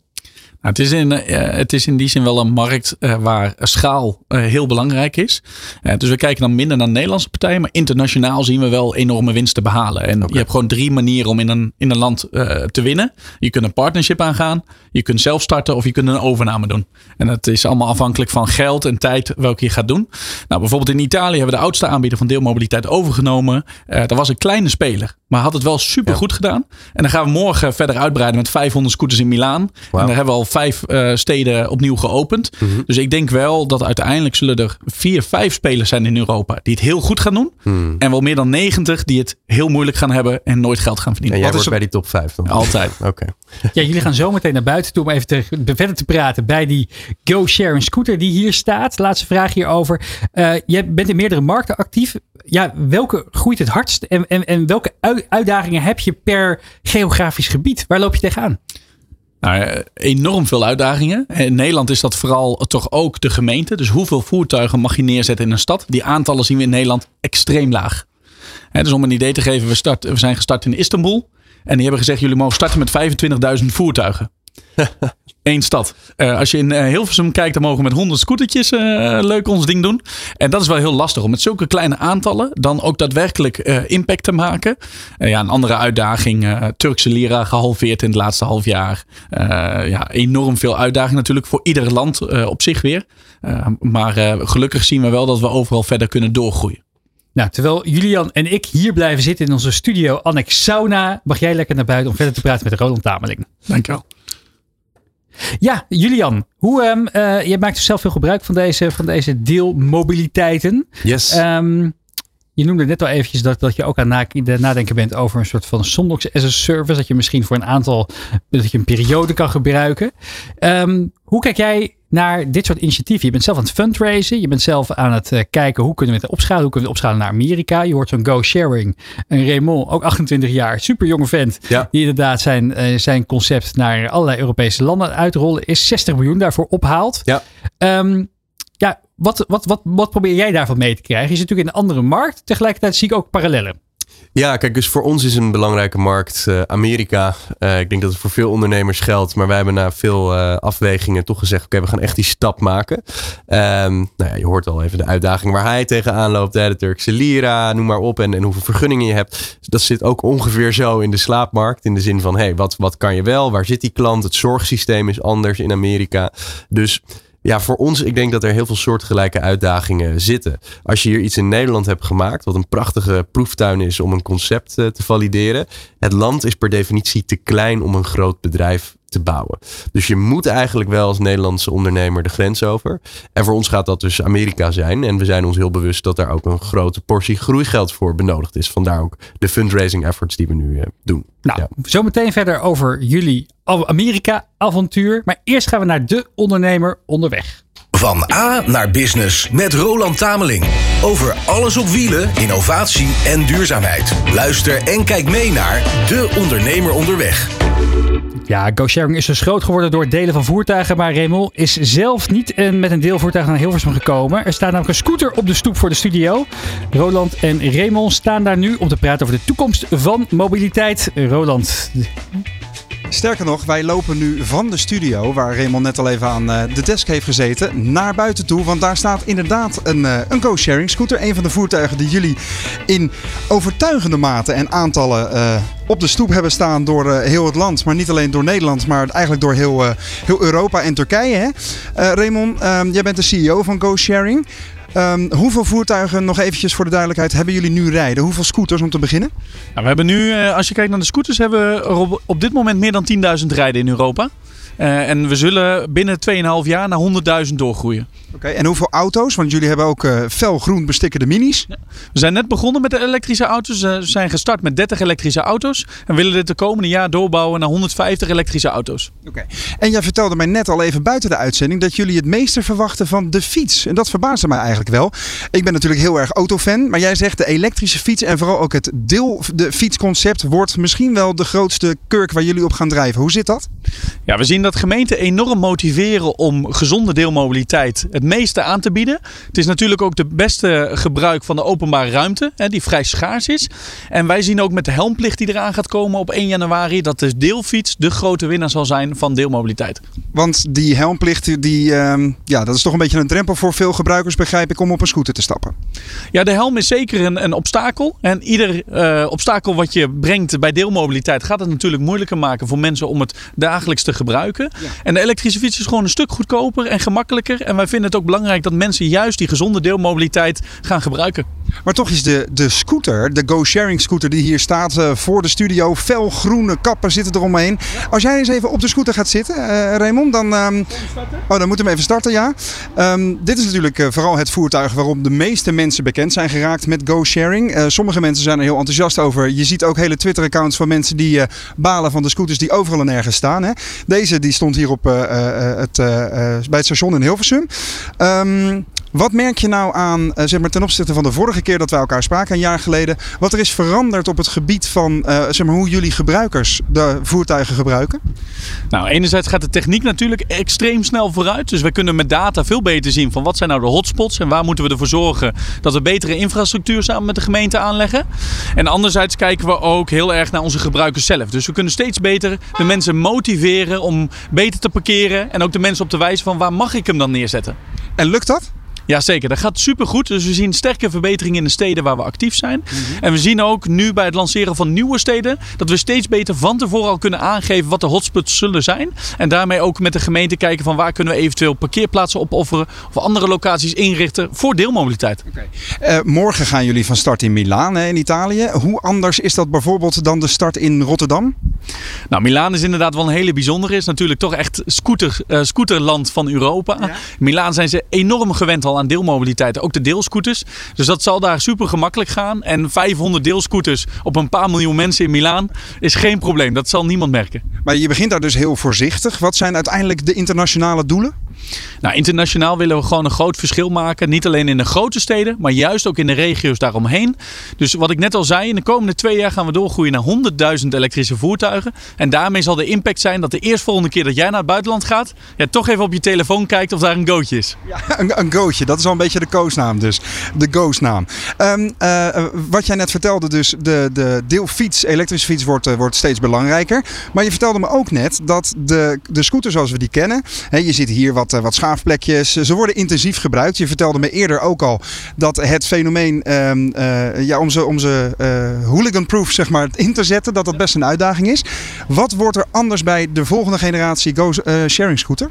Nou, het, is in, uh, het is in die zin wel een markt uh, waar schaal uh, heel belangrijk is. dus we kijken dan minder naar Nederlandse partijen, maar internationaal zien we wel enorme winsten behalen. En okay. je hebt gewoon drie manieren om in een, in een land te winnen. Je kunt een partnership aangaan, je kunt zelf starten of je kunt een overname doen. En dat is allemaal afhankelijk van geld en tijd welke je gaat doen. Nou, bijvoorbeeld in Italië hebben we de oudste aanbieder van deelmobiliteit overgenomen. dat was een kleine speler, maar had het wel super goed ja. gedaan. En dan gaan we morgen verder uitbreiden met 500 scooters in Milaan. Wow. En daar hebben we al vijf uh, steden opnieuw geopend. Mhm. Mm -hmm. Dus ik denk wel dat uiteindelijk zullen er vier, vijf spelers zijn in Europa die het heel goed gaan doen. Mm. En wel meer dan 90 die het heel moeilijk gaan hebben en nooit geld gaan verdienen. En jij Wat wordt bij die top 5 dan? Altijd. (laughs) Oké. Okay. Ja, jullie gaan zo meteen naar buiten toe om even te, verder te praten bij die Go Share Scooter die hier staat. Laatste vraag hierover. Uh, je bent in meerdere markten actief. Ja, welke groeit het hardst en, en, en welke uitdagingen heb je per geografisch gebied? Waar loop je tegenaan? Nou, enorm veel uitdagingen. In Nederland is dat vooral toch ook de gemeente. Dus hoeveel voertuigen mag je neerzetten in een stad? Die aantallen zien we in Nederland extreem laag. Dus om een idee te geven, we, start, we zijn gestart in Istanbul. En die hebben gezegd, jullie mogen starten met 25.000 voertuigen. (laughs) Eén stad. Uh, als je in uh, Hilversum kijkt, dan mogen we met 100 scootertjes uh, leuk ons ding doen. En dat is wel heel lastig om met zulke kleine aantallen dan ook daadwerkelijk impact te maken. ja, een andere uitdaging. Turkse lira gehalveerd in het laatste half jaar. ja, enorm veel uitdaging natuurlijk voor ieder land op zich weer. maar gelukkig zien we wel dat we overal verder kunnen doorgroeien. Nou, terwijl Julian en ik hier blijven zitten in onze studio Annex Sauna, mag jij lekker naar buiten om verder te praten met Roland Tameling. Dankjewel. Ja, Julian, hoe, um, uh, je maakt dus zelf veel gebruik van deze, van deze deelmobiliteiten. Yes. Um, je noemde net al eventjes dat, dat je ook aan na, de nadenken bent over een soort van Sondox as a service. Dat je misschien voor een aantal, dat je een periode kan gebruiken. Um, hoe kijk jij naar dit soort initiatieven? Je bent zelf aan het fundraisen. Je bent zelf aan het uh, kijken hoe kunnen we het opschalen. Hoe kunnen we het opschalen naar Amerika. Je hoort zo'n Go Sharing. En Raymond, ook 28 jaar, super jonge vent. Ja. Die inderdaad zijn, uh, zijn concept naar allerlei Europese landen uitrollen is. 60 miljoen daarvoor ophaalt. Ja. Um, ja, wat, wat, wat, wat probeer jij daarvan mee te krijgen? Je zit natuurlijk in een andere markt. Tegelijkertijd zie ik ook parallellen. Ja, kijk, dus voor ons is een belangrijke markt uh, Amerika. Uh, ik denk dat het voor veel ondernemers geldt. Maar wij hebben na veel uh, afwegingen toch gezegd: oké, we gaan echt die stap maken. Um, nou ja, je hoort al even de uitdaging waar hij tegenaan loopt. Hè, de Turkse lira, noem maar op. En, en hoeveel vergunningen je hebt. Dat zit ook ongeveer zo in de slaapmarkt. In de zin van: hé, hey, wat, wat kan je wel? Waar zit die klant? Het zorgsysteem is anders in Amerika. Dus ja, voor ons, ik denk dat er heel veel soortgelijke uitdagingen zitten. Als je hier iets in Nederland hebt gemaakt, wat een prachtige proeftuin is om een concept uh, te valideren. Het land is per definitie te klein om een groot bedrijf te bouwen. Dus je moet eigenlijk wel als Nederlandse ondernemer de grens over. En voor ons gaat dat dus Amerika zijn. En we zijn ons heel bewust dat daar ook een grote portie groeigeld voor benodigd is. Vandaar ook de fundraising efforts die we nu uh, doen. Nou, ja. zometeen verder over jullie Amerika-avontuur. Maar eerst gaan we naar de ondernemer onderweg. Van A naar business met Roland Tameling. Over alles op wielen, innovatie en duurzaamheid. Luister en kijk mee naar De Ondernemer Onderweg. Ja, GoSharing is dus groot geworden door delen van voertuigen. Maar Remel is zelf niet met een deelvoertuig naar Hilversum gekomen. Er staat namelijk een scooter op de stoep voor de studio. Roland en Remel staan daar nu om te praten over de toekomst van mobiliteit. Roland, Sterker nog, wij lopen nu van de studio, waar Raymond net al even aan de desk heeft gezeten, naar buiten toe. Want daar staat inderdaad een, een go-sharing scooter. Een van de voertuigen die jullie in overtuigende mate en aantallen uh, op de stoep hebben staan door heel het land. Maar niet alleen door Nederland, maar eigenlijk door heel, heel Europa en Turkije. Hè? Raymond, jij bent de CEO van go-sharing. Um, hoeveel voertuigen, nog eventjes voor de duidelijkheid, hebben jullie nu rijden? Hoeveel scooters om te beginnen? Nou, we hebben nu, als je kijkt naar de scooters, hebben we op dit moment meer dan 10.000 rijden in Europa. Uh, en we zullen binnen 2,5 jaar naar 100.000 doorgroeien. Oké, okay, en hoeveel auto's? Want jullie hebben ook uh, felgroen bestikkerde minis. Ja. We zijn net begonnen met de elektrische auto's. Uh, we zijn gestart met 30 elektrische auto's. En willen dit de komende jaar doorbouwen naar 150 elektrische auto's. Oké. Okay. En jij vertelde mij net al even buiten de uitzending dat jullie het meeste verwachten van de fiets. En dat verbaasde mij eigenlijk wel. Ik ben natuurlijk heel erg autofan. Maar jij zegt de elektrische fiets en vooral ook het deel, de fietsconcept wordt misschien wel de grootste kurk waar jullie op gaan drijven. Hoe zit dat? Ja, we zien dat gemeenten enorm motiveren om gezonde deelmobiliteit het meeste aan te bieden. Het is natuurlijk ook de beste gebruik van de openbare ruimte, hè, die vrij schaars is. En wij zien ook met de helmplicht die eraan gaat komen op 1 januari dat de deelfiets de grote winnaar zal zijn van deelmobiliteit. Want die helmplicht, die, uh, ja, dat is toch een beetje een drempel voor veel gebruikers, begrijp ik, om op een scooter te stappen. Ja, de helm is zeker een, een obstakel. En ieder uh, obstakel wat je brengt bij deelmobiliteit gaat het natuurlijk moeilijker maken voor mensen om het dagelijks te gebruiken. Ja. En de elektrische fiets is gewoon een stuk goedkoper en gemakkelijker. En wij vinden het ook belangrijk dat mensen juist die gezonde deelmobiliteit gaan gebruiken. Maar toch is de, de scooter, de go-sharing scooter die hier staat uh, voor de studio, felgroene kappen zitten eromheen. Ja. Als jij eens even op de scooter gaat zitten, uh, Raymond, dan, um, oh, dan moeten we even starten, ja. Um, dit is natuurlijk uh, vooral het voertuig waarom de meeste mensen bekend zijn geraakt met go-sharing. sommige mensen zijn er heel enthousiast over. Je ziet ook hele Twitter-accounts van mensen die balen van de scooters die overal en nergens staan. Hè. Deze die stond hier op het, bij het station in Hilversum. Um, wat merk je nou aan, uh, zeg maar ten opzichte van de vorige keer dat wij elkaar spraken, een jaar geleden, wat er is veranderd op het gebied van uh, zeg maar, hoe jullie gebruikers de voertuigen gebruiken? Nou, enerzijds gaat de techniek natuurlijk extreem snel vooruit. Dus we kunnen met data veel beter zien van wat zijn nou de hotspots en waar moeten we ervoor zorgen dat we betere infrastructuur samen met de gemeente aanleggen. En anderzijds kijken we ook heel erg naar onze gebruikers zelf. Dus we kunnen steeds beter de mensen motiveren om beter te parkeren en ook de mensen op te wijzen van waar mag ik hem dan neerzetten. En lukt dat? Jazeker, dat gaat supergoed. Dus we zien sterke verbeteringen in de steden waar we actief zijn. Mm -hmm. En we zien ook nu bij het lanceren van nieuwe steden dat we steeds beter van tevoren al kunnen aangeven wat de hotspots zullen zijn. En daarmee ook met de gemeente kijken van waar kunnen we eventueel parkeerplaatsen opofferen of andere locaties inrichten voor deelmobiliteit. Okay. Uh, morgen gaan jullie van start in Milaan hè, in Italië. Hoe anders is dat bijvoorbeeld dan de start in Rotterdam? Nou, Milaan is inderdaad wel een hele bijzondere. Is natuurlijk toch echt scooter, uh, scooterland van Europa. Ja. Milaan zijn ze enorm gewend al aan deelmobiliteit, ook de deelscooters. Dus dat zal daar super gemakkelijk gaan. En 500 deelscooters op een paar miljoen mensen in Milaan is geen probleem. Dat zal niemand merken. Maar je begint daar dus heel voorzichtig. Wat zijn uiteindelijk de internationale doelen? Nou, internationaal willen we gewoon een groot verschil maken. Niet alleen in de grote steden, maar juist ook in de regio's daaromheen. Dus wat ik net al zei, in de komende twee jaar gaan we doorgroeien naar 100.000 elektrische voertuigen. En daarmee zal de impact zijn dat de eerstvolgende keer dat jij naar het buitenland gaat, ja, toch even op je telefoon kijkt of daar een gootje is. Ja, een, een gootje, dat is al een beetje de koosnaam dus. De goosnaam. Um, wat jij net vertelde, dus de, de deelfiets, elektrische fiets wordt, uh, wordt steeds belangrijker. Maar je vertelde me ook net dat de, de scooter zoals we die kennen, hè, je ziet hier wat, uh, wat schaafplekjes, ze worden intensief gebruikt. Je vertelde me eerder ook al dat het fenomeen um, ja, om ze, om ze hooligan-proof zeg maar, in te zetten, dat dat best een uitdaging is. Wat wordt er anders bij de volgende generatie Go-sharing scooter?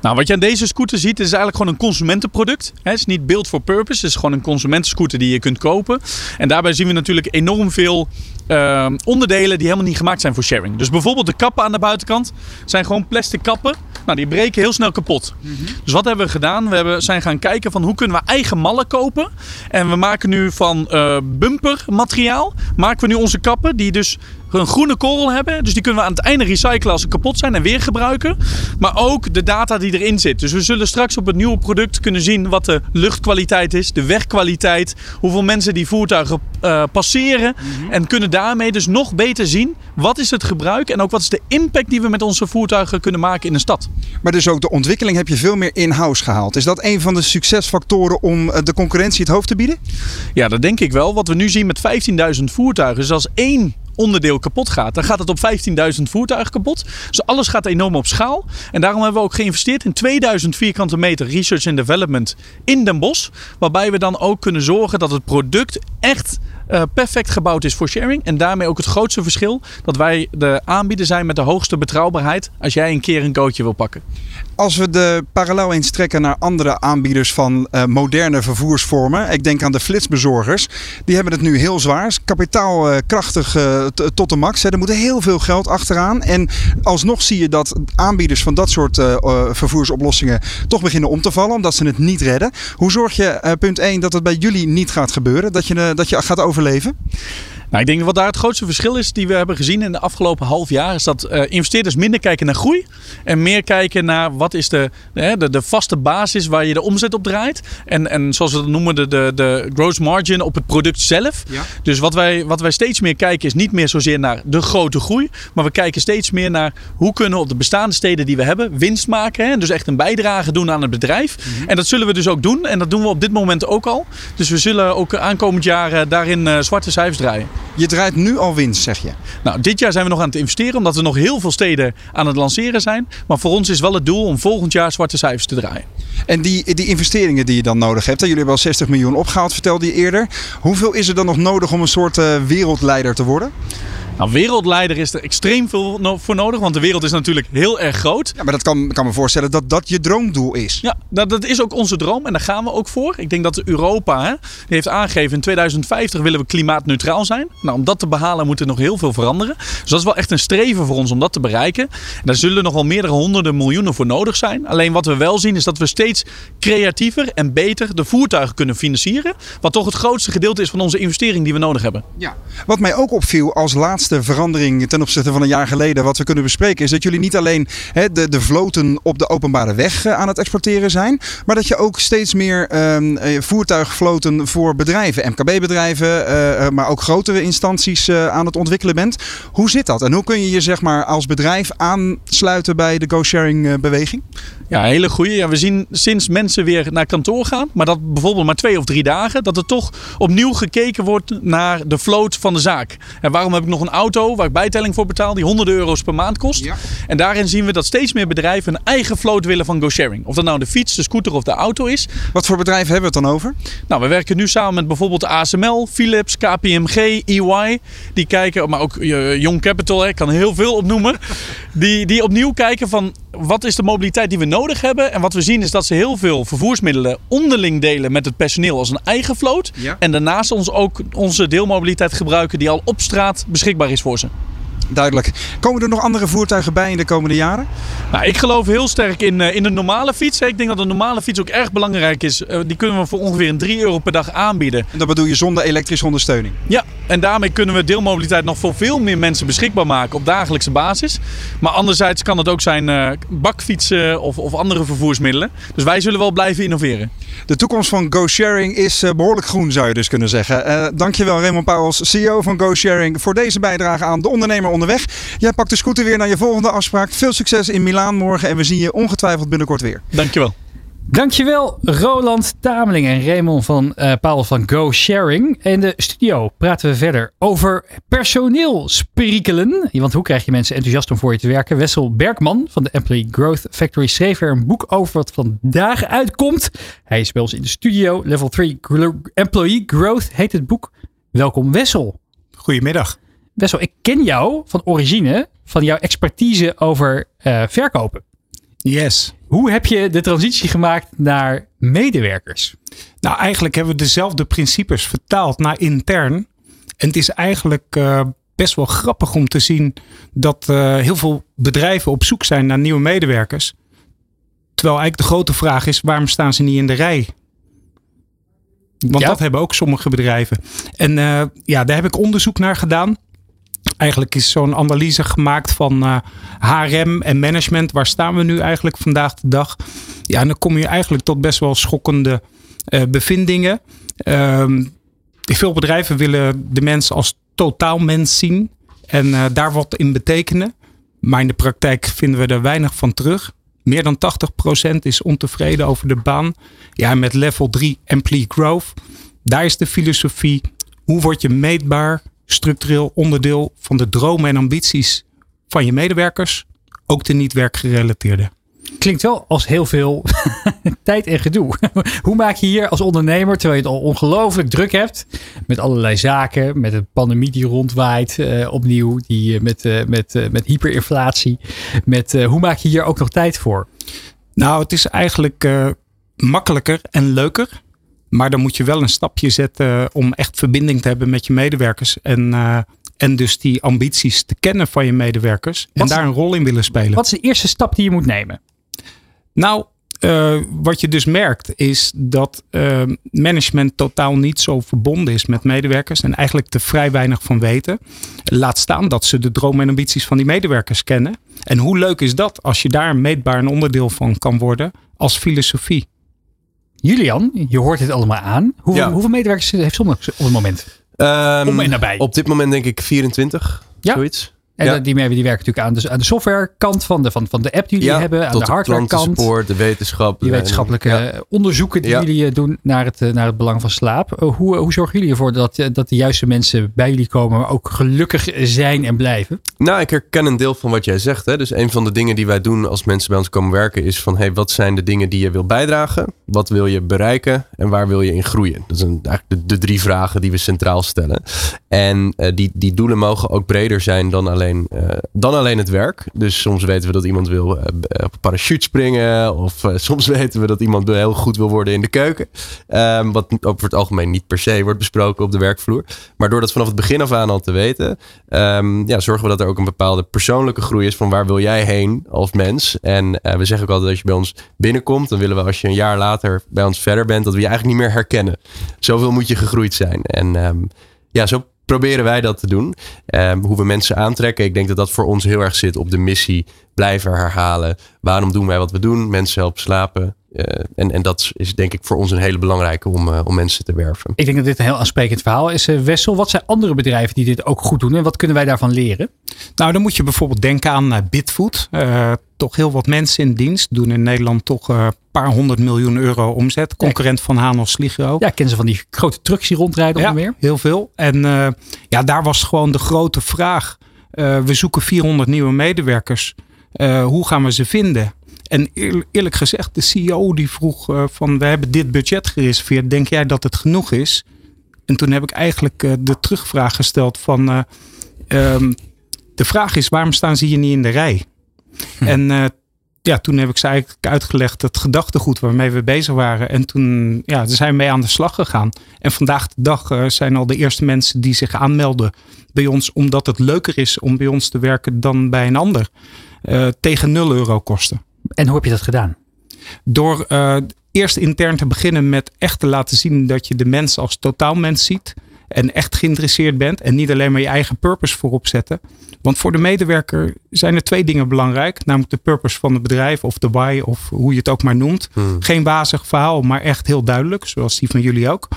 Nou, wat je aan deze scooter ziet, is eigenlijk gewoon een consumentenproduct. Het is niet build for purpose, het is gewoon een consumentenscooter die je kunt kopen. En daarbij zien we natuurlijk enorm veel uh, onderdelen die helemaal niet gemaakt zijn voor sharing. Dus bijvoorbeeld de kappen aan de buitenkant zijn gewoon plastic kappen. Nou, die breken heel snel kapot. Mm -hmm. Dus wat hebben we gedaan? We hebben, zijn gaan kijken van hoe kunnen we eigen mallen kopen. En we maken nu van uh, bumpermateriaal, maken we nu onze kappen die dus een groene korrel hebben. Dus die kunnen we aan het einde recyclen als ze kapot zijn en weer gebruiken. Maar ook de data die erin zit. Dus we zullen straks op het nieuwe product kunnen zien wat de luchtkwaliteit is, de wegkwaliteit, hoeveel mensen die voertuigen uh, passeren. Mm -hmm. En kunnen daarmee dus nog beter zien wat is het gebruik en ook wat is de impact die we met onze voertuigen kunnen maken in de stad. Maar dus ook de ontwikkeling heb je veel meer in-house gehaald. Is dat een van de succesfactoren om de concurrentie het hoofd te bieden? Ja, dat denk ik wel. Wat we nu zien met 15.000 voertuigen is als één onderdeel kapot gaat, dan gaat het op 15.000 voertuigen kapot. Dus alles gaat enorm op schaal. En daarom hebben we ook geïnvesteerd in 2000 vierkante meter research and development in Den Bosch. Waarbij we dan ook kunnen zorgen dat het product echt uh, perfect gebouwd is voor sharing. En daarmee ook het grootste verschil dat wij de aanbieder zijn met de hoogste betrouwbaarheid als jij een keer een gootje wil pakken. Als we de parallel eens trekken naar andere aanbieders van uh, moderne vervoersvormen. Ik denk aan de flitsbezorgers. Die hebben het nu heel zwaar. Kapitaalkrachtig uh, tot de max. Hè. Er moet heel veel geld achteraan. En alsnog zie je dat aanbieders van dat soort vervoersoplossingen toch beginnen om te vallen. Omdat ze het niet redden. Hoe zorg je, punt 1, dat het bij jullie niet gaat gebeuren? Dat je, dat je gaat overleven? Nou, ik denk dat wat daar het grootste verschil is die we hebben gezien in de afgelopen half jaar, is dat uh, investeerders minder kijken naar groei en meer kijken naar wat is de, de, de vaste basis waar je de omzet op draait. En, en zoals we dat noemen, de, de, de gross margin op het product zelf. Ja. Dus wat wij, wat wij steeds meer kijken is niet meer zozeer naar de grote groei, maar we kijken steeds meer naar hoe kunnen we op de bestaande steden die we hebben winst maken. Hè? Dus echt een bijdrage doen aan het bedrijf. Mm -hmm. En dat zullen we dus ook doen en dat doen we op dit moment ook al. Dus we zullen ook aankomend jaar daarin uh, zwarte cijfers draaien. Je draait nu al winst, zeg je? Nou, dit jaar zijn we nog aan het investeren, omdat we nog heel veel steden aan het lanceren zijn. Maar voor ons is wel het doel om volgend jaar zwarte cijfers te draaien. En die, die investeringen die je dan nodig hebt, jullie hebben al 60 miljoen opgehaald, vertelde je eerder. Hoeveel is er dan nog nodig om een soort uh, wereldleider te worden? Nou, wereldleider is er extreem veel voor nodig, want de wereld is natuurlijk heel erg groot. Ja, maar dat kan, kan me voorstellen dat dat je droomdoel is. Ja, dat, dat is ook onze droom en daar gaan we ook voor. Ik denk dat Europa hè, die heeft aangegeven in 2050 willen we klimaatneutraal zijn. Nou, om dat te behalen moet er nog heel veel veranderen. Dus dat is wel echt een streven voor ons om dat te bereiken. En daar zullen nog wel meerdere honderden miljoenen voor nodig zijn. Alleen wat we wel zien is dat we steeds creatiever en beter de voertuigen kunnen financieren. Wat toch het grootste gedeelte is van onze investering die we nodig hebben. Ja. Wat mij ook opviel als laatste verandering ten opzichte van een jaar geleden, wat we kunnen bespreken, is dat jullie niet alleen de, de vloten op de openbare weg aan het exporteren zijn, maar dat je ook steeds meer um, voertuigvloten voor bedrijven, MKB-bedrijven, uh, maar ook grotere instanties aan het ontwikkelen bent. Hoe zit dat en hoe kun je je zeg maar als bedrijf aansluiten bij de go-sharing-beweging? Ja, hele goede. Ja, we zien sinds mensen weer naar kantoor gaan, maar dat bijvoorbeeld maar twee of drie dagen, dat er toch opnieuw gekeken wordt naar de vloot van de zaak. En waarom heb ik nog een auto waar ik bijtelling voor betaal, die honderden euro's per maand kost? Ja. En daarin zien we dat steeds meer bedrijven een eigen vloot willen van GoSharing. Of dat nou de fiets, de scooter of de auto is. Wat voor bedrijven hebben we het dan over? Nou, we werken nu samen met bijvoorbeeld ASML, Philips, KPMG, EY. Die kijken, maar ook Young Capital, ik kan heel veel opnoemen. Die, die opnieuw kijken van wat is de mobiliteit die we nodig hebben. En wat we zien is dat ze heel veel vervoersmiddelen onderling delen met het personeel als een eigen vloot. Ja. En daarnaast ons ook onze deelmobiliteit gebruiken die al op straat beschikbaar is voor ze. Duidelijk. Komen er nog andere voertuigen bij in de komende jaren? Nou, ik geloof heel sterk in, in de normale fiets. Ik denk dat de normale fiets ook erg belangrijk is. die kunnen we voor ongeveer 3 euro per dag aanbieden. En dat bedoel je zonder elektrische ondersteuning? Ja, en daarmee kunnen we deelmobiliteit nog voor veel meer mensen beschikbaar maken op dagelijkse basis. Maar anderzijds kan het ook zijn bakfietsen of, of andere vervoersmiddelen. Dus wij zullen wel blijven innoveren. De toekomst van GoSharing is behoorlijk groen, zou je dus kunnen zeggen. Uh, dankjewel Raymond Pauwels, CEO van GoSharing, voor deze bijdrage aan De Ondernemer Onderweg. Jij pakt de scooter weer naar je volgende afspraak. Veel succes in Milaan morgen en we zien je ongetwijfeld binnenkort weer. Dankjewel. Dankjewel Roland Tameling en Raymond van uh, Paul van Go Sharing. In de studio praten we verder over personeel sprikkelen. Want hoe krijg je mensen enthousiast om voor je te werken? Wessel Bergman van de Employee Growth Factory schreef er een boek over wat vandaag uitkomt. Hij is bij ons in de studio. Level 3 Employee Growth heet het boek. Welkom Wessel. Goedemiddag. Wessel, ik ken jou van origine, van jouw expertise over uh, verkopen. Yes. Hoe heb je de transitie gemaakt naar medewerkers? Nou, eigenlijk hebben we dezelfde principes vertaald naar intern. En het is eigenlijk uh, best wel grappig om te zien dat uh, heel veel bedrijven op zoek zijn naar nieuwe medewerkers. Terwijl eigenlijk de grote vraag is: waarom staan ze niet in de rij? Want ja. dat hebben ook sommige bedrijven. En uh, ja, daar heb ik onderzoek naar gedaan. Eigenlijk is zo'n analyse gemaakt van uh, HRM en management. Waar staan we nu eigenlijk vandaag de dag? Ja, en dan kom je eigenlijk tot best wel schokkende uh, bevindingen. Uh, veel bedrijven willen de mens als totaal mens zien en uh, daar wat in betekenen. Maar in de praktijk vinden we er weinig van terug. Meer dan 80% is ontevreden over de baan. Ja, met level 3 employee growth. Daar is de filosofie. Hoe word je meetbaar? Structureel onderdeel van de dromen en ambities van je medewerkers, ook de niet werkgerelateerde. Klinkt wel als heel veel (laughs) tijd en gedoe. (laughs) Hoe maak je hier als ondernemer, terwijl je het al ongelooflijk druk hebt, met allerlei zaken, met een pandemie die rondwaait, uh, opnieuw, die, uh, met, uh, met, met hyperinflatie, met, hoe maak je hier ook nog tijd voor? Nou, het is eigenlijk makkelijker en leuker maar dan moet je wel een stapje zetten om echt verbinding te hebben met je medewerkers. En, uh, en dus die ambities te kennen van je medewerkers. En daar een rol in willen spelen. Wat is de eerste stap die je moet nemen? Nou, uh, wat je dus merkt is dat uh, management totaal niet zo verbonden is met medewerkers. En eigenlijk er vrij weinig van weten. Laat staan dat ze de dromen en ambities van die medewerkers kennen. En hoe leuk is dat als je daar meetbaar een onderdeel van kan worden als filosofie. Julian, je hoort dit allemaal aan. Hoeveel, ja. hoeveel medewerkers heeft Zonnex op het moment? Um, Om en nabij. Op dit moment denk ik 24, ja. zoiets. En ja. die, die werken natuurlijk aan de, aan de softwarekant van de, van, van de app die jullie ja, hebben. Aan de hardwarekant. De, de wetenschap. Die wetenschappelijke ja. onderzoeken die jullie doen naar het, naar het belang van slaap. Hoe, hoe zorgen jullie ervoor dat, dat de juiste mensen bij jullie komen, maar ook gelukkig zijn en blijven? Nou, ik herken een deel van wat jij zegt. Hè. Dus een van de dingen die wij doen als mensen bij ons komen werken, is van hey, wat zijn de dingen die je wil bijdragen? Wat wil je bereiken en waar wil je in groeien? Dat zijn eigenlijk de, de drie vragen die we centraal stellen. En uh, die, die doelen mogen ook breder zijn dan alleen uh, dan alleen het werk. Dus soms weten we dat iemand wil uh, op een parachute springen. Of (laughs) soms weten we dat iemand heel goed wil worden in de keuken. Um, wat ook voor het algemeen niet per se wordt besproken op de werkvloer. Maar door dat vanaf het begin af aan al te weten. Um, ja, zorgen we dat er ook een bepaalde persoonlijke groei is. Van waar wil jij heen als mens? En we zeggen ook altijd dat je bij ons binnenkomt. Dan willen we als je een jaar later bij ons verder bent. Dat we je eigenlijk niet meer herkennen. Zoveel moet je gegroeid zijn. En um, ja, zo proberen wij dat te doen. Um, hoe we mensen aantrekken. Ik denk dat dat voor ons heel erg zit op de missie. Blijven herhalen. Waarom doen wij wat we doen? Mensen helpen slapen. Uh, en, en dat is denk ik voor ons een hele belangrijke om, uh, om mensen te werven. Ik denk dat dit een heel aansprekend verhaal is. Uh, Wessel, wat zijn andere bedrijven die dit ook goed doen en wat kunnen wij daarvan leren? Nou, dan moet je bijvoorbeeld denken aan Bitfood. toch heel wat mensen in dienst. Doen in Nederland toch een paar honderd miljoen euro omzet. Concurrent van Hanos Sligro. Ja, kennen ze van die grote trucks die rondrijden ja, meer? heel veel. En ja, daar was gewoon de grote vraag. we zoeken 400 nieuwe medewerkers. hoe gaan we ze vinden? En eerlijk gezegd, de CEO die vroeg uh, van we hebben dit budget gereserveerd. Denk jij dat het genoeg is? En toen heb ik eigenlijk uh, de terugvraag gesteld van uh, um, de vraag is waarom staan ze hier niet in de rij? Hm. En ja, toen heb ik ze eigenlijk uitgelegd het gedachtegoed waarmee we bezig waren. En toen ja, zijn we mee aan de slag gegaan. En vandaag de dag zijn al de eerste mensen die zich aanmelden bij ons, omdat het leuker is om bij ons te werken dan bij een ander. Tegen 0 euro kosten. En hoe heb je dat gedaan? Door uh, eerst intern te beginnen met echt te laten zien dat je de mens als totaalmens ziet. En echt geïnteresseerd bent. En niet alleen maar je eigen purpose voorop zetten. Want voor de medewerker zijn er twee dingen belangrijk. Namelijk de purpose van het bedrijf of de why of hoe je het ook maar noemt. Hmm. Geen wazig verhaal, maar echt heel duidelijk. Zoals die van jullie ook.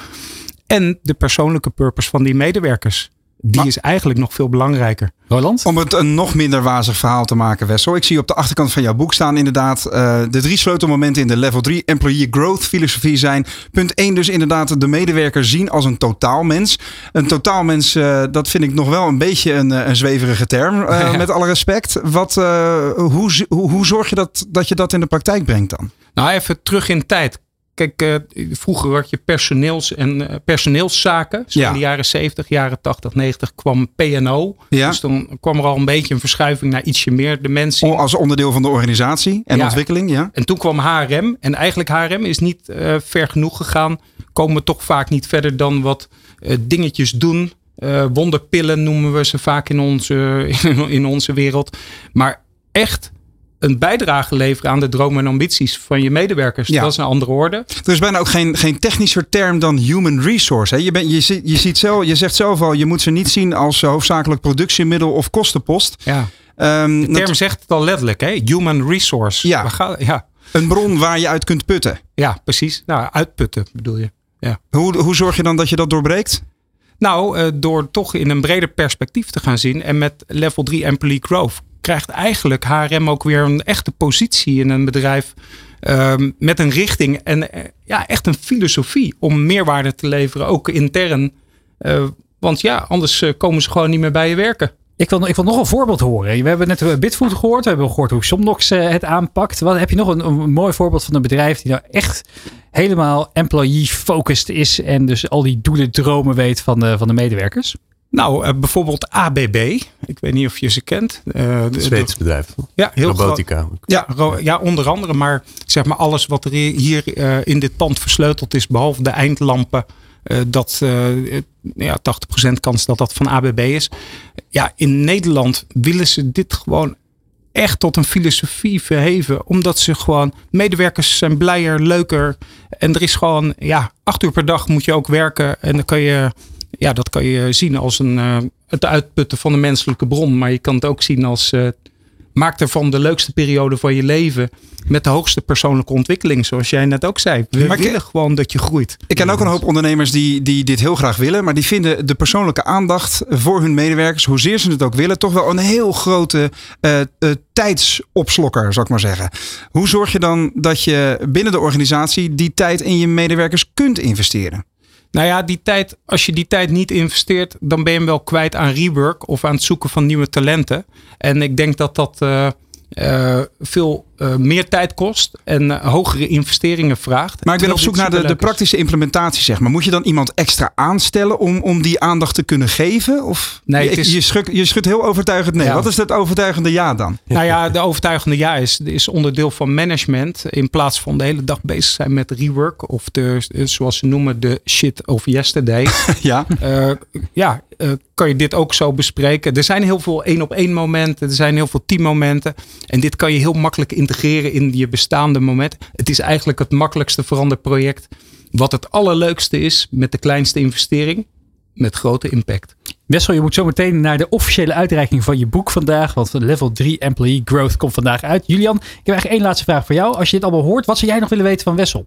En de persoonlijke purpose van die medewerkers die is eigenlijk nog veel belangrijker. Roland? Om het een nog minder wazig verhaal te maken, Wessel. Ik zie op de achterkant van jouw boek staan inderdaad uh, de drie sleutelmomenten in de level 3 employee growth filosofie zijn. Punt 1 dus inderdaad de medewerker zien als een totaalmens. Een totaalmens, uh, dat vind ik nog wel een beetje een, eh, een zweverige term, uh, met alle respect. Wat, hoe, hoe, hoe zorg je dat, dat je dat in de praktijk brengt dan? Nou, even terug in tijd. Kijk, uh, vroeger had je personeels- en uh, personeelszaken. Dus ja. In de jaren 70, jaren 80, 90 kwam PNO. Ja. Dus dan kwam er al een beetje een verschuiving naar ietsje meer de mensen. Als onderdeel van de organisatie en ja. ontwikkeling, ja. En toen kwam HRM. En eigenlijk HRM is niet uh, ver genoeg gegaan. Komen we toch vaak niet verder dan wat dingetjes doen. wonderpillen noemen we ze vaak in onze, (laughs) in onze wereld. Maar echt een bijdrage leveren aan de dromen en ambities van je medewerkers. Ja. Dat is een andere orde. Er is bijna ook geen, geen technischer term dan human resource. Hè? Je, bent, je, je, ziet zelf, je zegt zelf al, je moet ze niet zien als hoofdzakelijk productiemiddel of kostenpost. Ja. Um, de term zegt het al letterlijk, hè? human resource. Ja. Gaan, ja. Een bron waar je uit kunt putten. Ja, precies. Nou, uitputten bedoel je. Ja. Hoe, hoe zorg je dan dat je dat doorbreekt? Nou, uh, door toch in een breder perspectief te gaan zien en met level 3 employee growth krijgt eigenlijk HRM ook weer een echte positie in een bedrijf. Um, met een richting en uh, ja, echt een filosofie om meerwaarde te leveren, ook intern. Uh, want ja, anders uh, komen ze gewoon niet meer bij je werken. Ik wil, ik wil nog een voorbeeld horen. We hebben net Bitfood gehoord. We hebben gehoord hoe Somnox het aanpakt. Wat, heb je nog een, een, mooi voorbeeld van een bedrijf die nou echt helemaal employee-focused is. En dus al die doelen, dromen weet van de, van de medewerkers? Nou, uh, bijvoorbeeld ABB. Ik weet niet of je ze kent. Het Zweeds bedrijf. Ja, heel Robotica. Ja, ja, onder andere. Maar zeg maar alles wat er hier uh, in dit pand versleuteld is, behalve de eindlampen. dat ja, 80% kans dat dat van ABB is. Ja, in Nederland willen ze dit gewoon echt tot een filosofie verheven. Omdat ze gewoon, medewerkers zijn blijer, leuker. En er is gewoon, ja, acht uur per dag moet je ook werken. En dan kan je ja, dat kan je zien als een, uh, het uitputten van de menselijke bron. Maar je kan het ook zien als uh, maak ervan de leukste periode van je leven. Met de hoogste persoonlijke ontwikkeling, zoals jij net ook zei. We maar willen gewoon dat je groeit. Ik ken ook een hoop ondernemers die, die dit heel graag willen. Maar die vinden de persoonlijke aandacht voor hun medewerkers, hoezeer ze het ook willen, toch wel een heel grote uh, tijdsopslokker, zou ik maar zeggen. Hoe zorg je dan dat je binnen de organisatie die tijd in je medewerkers kunt investeren? Nou ja, die tijd, als je die tijd niet investeert, dan ben je hem wel kwijt aan rework of aan het zoeken van nieuwe talenten. En ik denk dat dat uh, uh, veel uh, meer tijd kost en hogere investeringen vraagt. Maar ik ben op zoek naar de, de, praktische implementatie, zeg maar. Moet je dan iemand extra aanstellen om, om die aandacht te kunnen geven? Of nee, je, is... je, schudt, je schudt heel overtuigend nee. Ja. Wat is het overtuigende ja dan? Nou ja, de overtuigende ja is, is onderdeel van management. In plaats van de hele dag bezig zijn met rework of de, zoals ze noemen, de shit of yesterday. (laughs) ja. Uh, ja, kan je dit ook zo bespreken. Er zijn heel veel één op één momenten. Er zijn heel veel teammomenten. En dit kan je heel makkelijk integreren in je bestaande moment. Het is eigenlijk het makkelijkste veranderproject. Wat het allerleukste is met de kleinste investering. Met grote impact. Wessel, je moet zo meteen naar de officiële uitreiking van je boek vandaag. Want level 3 Employee Growth komt vandaag uit. Julian, ik heb eigenlijk één laatste vraag voor jou. Als je dit allemaal hoort, wat zou jij nog willen weten van Wessel?